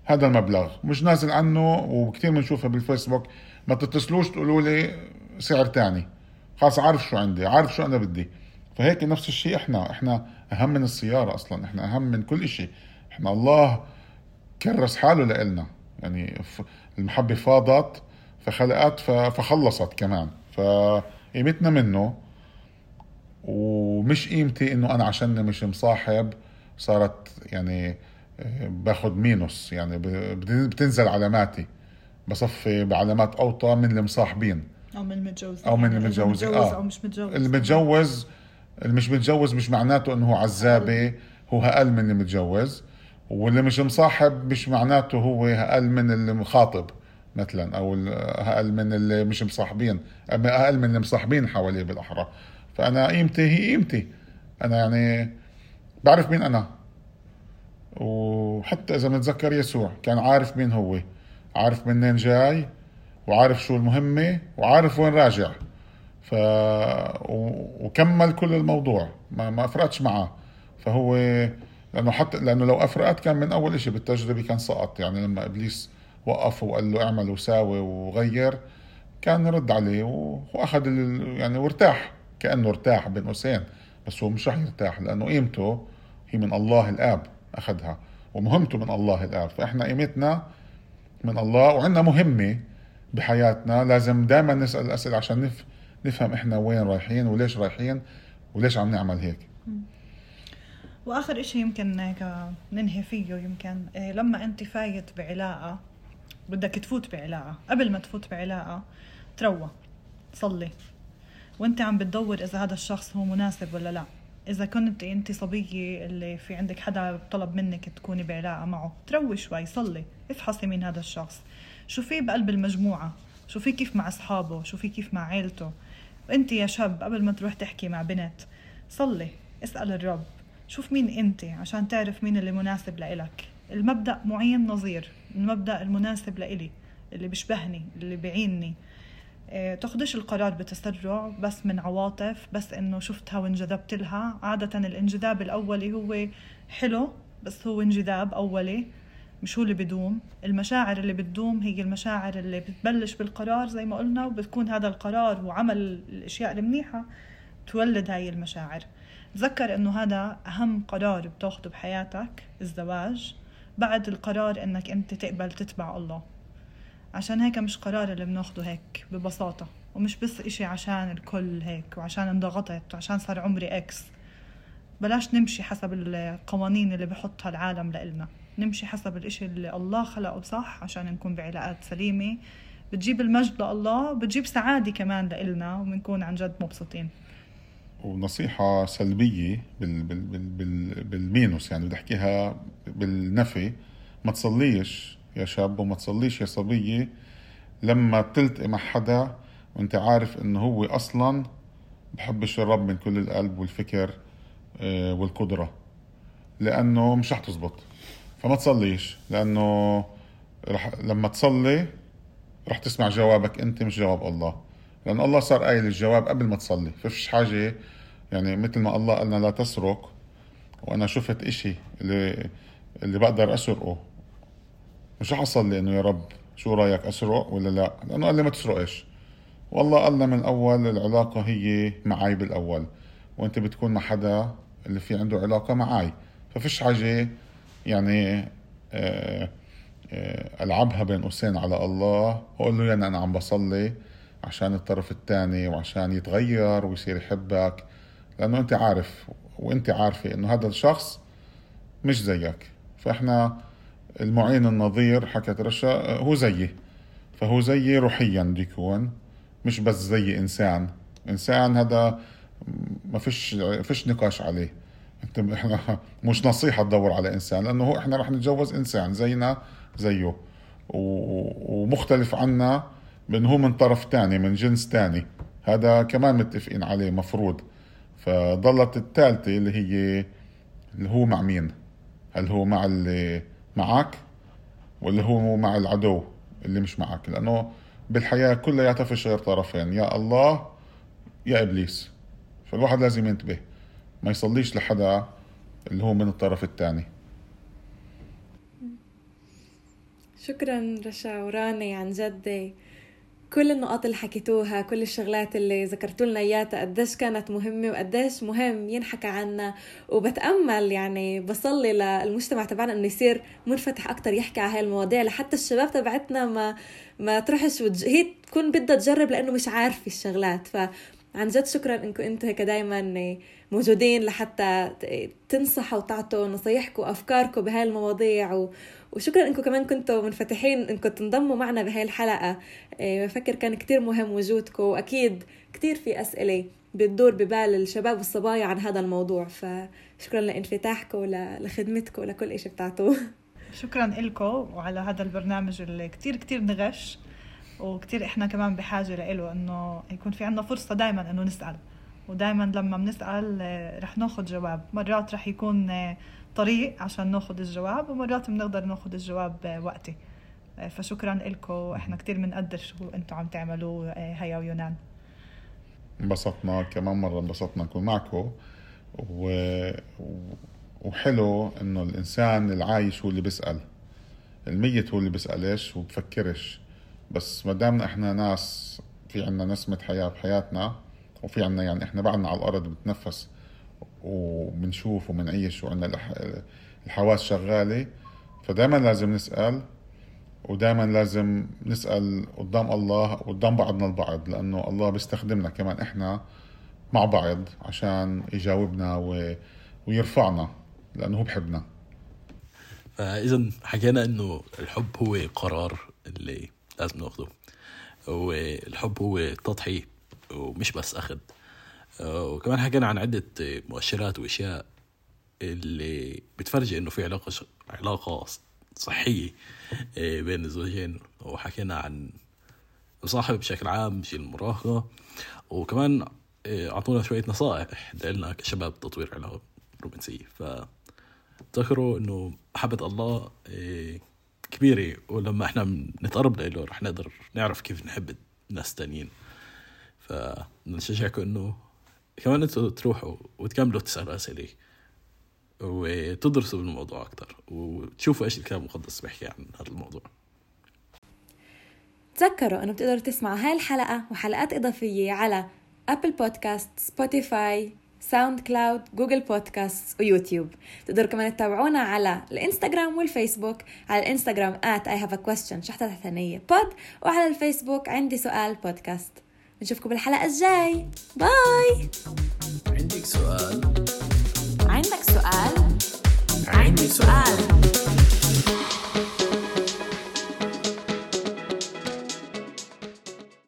F: هذا المبلغ. مش نازل عنه وكثير بنشوفها بالفيسبوك. ما تتصلوش تقولوا لي سعر تاني. خلاص عارف شو عندي عارف شو أنا بدي. فهيك نفس الشيء إحنا إحنا أهم من السيارة أصلا إحنا أهم من كل شيء إحنا الله كرس حاله لإلنا. يعني المحبة فاضت فخلقت فخلصت كمان. فقيمتنا منه ومش قيمتي إنه أنا عشان مش مصاحب صارت يعني آه، باخذ مينوس. يعني بتنزل علاماتي. بصفي بعلامات أوطى من المصاحبين.
E: أو من المتجوزين
F: أو من
E: يعني إذا
F: المتجوزين،
E: متجوز
F: آه.
E: أو مش متجوز.
F: اللي متجوز اللي مش متجوز مش معناته إنه هو عزابة هو أقل من اللي متجوز. واللي مش مصاحب مش معناته هو أقل من اللي مخاطب مثلا أو أقل من اللي مش مصاحبين أقل من اللي مصاحبين حواليه بالأحرى. فأنا قيمتي هي قيمتي. أنا يعني بعرف مين أنا. وحتى إذا بنتذكر يسوع كان عارف مين هو. عارف منين جاي. وعارف شو المهمة وعارف وين راجع. ف و- وكمل كل الموضوع ما ما افرقتش معه فهو لأنه حتى لأنه لو أفرقت كان من أول شيء بالتجربة كان سقط. يعني لما إبليس وقف وقال له اعمل وساوي وغير كان رد عليه و- واخذ ال- يعني وارتاح كأنه ارتاح بين قوسين. بس هو مش رح يرتاح لأنه قيمته هي من الله الآب أخذها ومهمته من الله الآب. فإحنا قيمتنا من الله وعندنا مهمة بحياتنا لازم دائما نسأل الأسئلة عشان نف... نفهم إحنا وين رايحين وليش رايحين وليش عم نعمل هيك.
E: وآخر إشي يمكن هيك ننهي فيه يمكن إيه لما أنت فايت بعلاقة بدك تفوت بعلاقة قبل ما تفوت بعلاقة تروى صلي. وأنت عم بتدور إذا هذا الشخص هو مناسب ولا لا. إذا كنت أنت صبية اللي في عندك حدا طلب منك تكوني بعلاقة معه تروي شوي صلي افحصي مين هذا الشخص. شوفيه بقلب المجموعة شوفيه كيف مع أصحابه شوفيه كيف مع عيلته. أنت يا شاب قبل ما تروح تحكي مع بنت صلي اسأل الرب. شوف مين أنت عشان تعرف مين اللي مناسب لإلك. المبدأ معين نظير المبدأ المناسب لإلي اللي بيشبهني اللي بيعيني إيه، تاخدش القرار بتسرع بس من عواطف بس إنه شفتها وانجذبت لها. عادة الانجذاب الأولي هو حلو بس هو انجذاب أولي. مش هو اللي بدوم؟ المشاعر اللي بتدوم هي المشاعر اللي بتبلش بالقرار زي ما قلنا وبتكون هذا القرار وعمل الأشياء المنيحة تولد هاي المشاعر. تذكر إنه هذا أهم قرار بتاخده بحياتك الزواج بعد القرار إنك أنت تقبل تتبع الله. عشان هيك مش قرار اللي بناخده هيك ببساطة ومش بس إشي عشان الكل هيك وعشان انضغطت وعشان صار عمري إكس بلاش نمشي حسب القوانين اللي بحطها العالم لإلنا. نمشي حسب الإشي اللي الله خلقه صح؟ عشان نكون بعلاقات سليمة. بتجيب المجد لله بتجيب سعادة كمان لإلنا وبنكون عن جد مبسوطين.
F: ونصيحة سلبية بال بال بال بال بالمينوس يعني بدي أحكيها بالنفي. ما تصليش يا شاب وما تصليش يا صبية لما تلتقي مع حدا وأنت عارف إنه هو أصلا بحبش الرب من كل القلب والفكر آه، والقدرة. لأنه مش رح تزبط. فما تصليش لأنه رح لما تصلي رح تسمع جوابك أنت مش جواب الله. لأن الله صار قايل الجواب قبل ما تصلي. فيش حاجة يعني مثل ما الله قالنا لا تسرق وأنا شفت إشي اللي اللي بقدر أسرقه. مش رح أصلي إنه يا رب شو رأيك أسرق ولا لا؟ لأنه قال لي ما تسرقش. والله قالنا من اول العلاقة هي معي بالأول وأنت بتكون مع حدا اللي في عنده علاقة معي ففيش حاجة يعني آه آه، ألعبها بين قوسين على الله. واقول له يعني أنا عم بصلي عشان الطرف الثاني وعشان يتغير ويصير يحبك. لأنه أنت عارف وأنت عارفة إنه هذا الشخص مش زيك. فإحنا المعين النظير حكت رشا آه، هو زيي. فهو زيي روحيا بده يكون مش بس زي إنسان. إنسان هذا ما فيش فيش نقاش عليه. انت إحنا مش نصيحة تدور على إنسان لأنه هو إحنا رح نتجوز إنسان زينا زيه. ومختلف عنا بانه هو من طرف تاني من جنس تاني. هذا كمان متفقين عليه مفروض. فضلت الثالثة اللي هي اللي هو مع مين؟ هل هو مع اللي معك ولا هو مع العدو اللي مش معك لأنه بالحياة كلياتها فيش غير طرفين يا الله يا إبليس. فالواحد لازم ينتبه. ما يصليش لحدا اللي هو من الطرف الثاني
D: شكرا رشا وراني عن جد. كل النقاط اللي حكيتوها كل الشغلات اللي ذكرتوا لنا إياها قديش كانت مهمة وقديش مهم ينحكى عنها. وبتأمل يعني بصلي للمجتمع تبعنا إنه يصير منفتح أكثر يحكي على هاي المواضيع لحتى الشباب تبعتنا ما ما تروحش وتج... هي تكون بدها تجرب لأنه مش عارفة الشغلات. ف عن جد شكرا انكم أنتم هيك دائما موجودين لحتى تنصحوا وتعطوا نصايحكم وأفكاركم بهاي المواضيع. و... وشكرا إنكم كمان كنتوا منفتحين إنكم تنضموا معنا بهاي الحلقة. إيه، بفكر كان كتير مهم وجودكم وأكيد كتير في أسئلة بتدور ببال الشباب والصبايا عن هذا الموضوع. فشكرا لإنفتاحكم لخدمتكم لكل شيء بتعطوه.
E: شكرا لكم وعلى هذا البرنامج اللي كتير كتير نغش. وكتير إحنا كمان بحاجة له إنه يكون في عنا فرصة دايما إنه نسأل. ودايما لما بنسأل آه، رح ناخذ جواب. مرات رح يكون آه، طريق عشان ناخذ الجواب ومرات بنقدر ناخذ الجواب آه، وقتي. فشكرا لكم إحنا كتير بنقدر شو أنتم عم تعملوه هيا ويونان.
F: انبسطنا كمان مرة انبسطنا نكون معكم و... وحلو إنه الإنسان العايش هو اللي بيسأل. الميت هو اللي بيسألش وبفكرش. بس ما دامنا إحنا ناس في عنا نسمة حياة بحياتنا وفي عنا يعني إحنا بعدنا على الأرض بنتنفس وبنشوف وبنعيش وعنا الحواس شغالة فدائما لازم نسأل ودائما لازم نسأل قدام الله قدام بعضنا البعض لأنه الله بيستخدمنا كمان إحنا مع بعض عشان يجاوبنا و... ويرفعنا لأنه هو بحبنا.
A: فإذا حكينا إنه الحب هو قرار اللي لازم ناخده. والحب هو تضحية. ومش بس أخذ. وكمان حكينا عن عدة مؤشرات وأشياء اللي بتفرجي إنه في علاقة علاقة صحية بين الزوجين. وحكينا عن مصاحبة بشكل عام بشيء المراهقة. وكمان أعطونا شوية نصائح لنا كشباب تطوير علاقة رومانسية. فتذكروا إنه محبة الله كبيرة. ولما إحنا نتقرب له رح نقدر نعرف كيف نحب ناس تانيين فنشجعكم إنه كمان أنتوا تروحوا وتكملوا تسألوا أسئلة وتدرسوا بالموضوع أكتر وتشوفوا إيش الكتاب المقدس بيحكي عن هذا الموضوع.
D: تذكروا أنه بتقدروا تسمعوا هاي الحلقة وحلقات إضافية على Apple Podcasts Spotify SoundCloud Google Podcasts و YouTube تقدروا كمان تتابعونا على الإنستغرام والفيسبوك. على الإنستغرام at I have a question شحطة تحتانية بود وعلى الفيسبوك عندي سؤال بودكاست نشوفكم بالحلقة الجاي. باي.
B: عندك سؤال؟
C: عندك سؤال؟
B: عندي سؤال.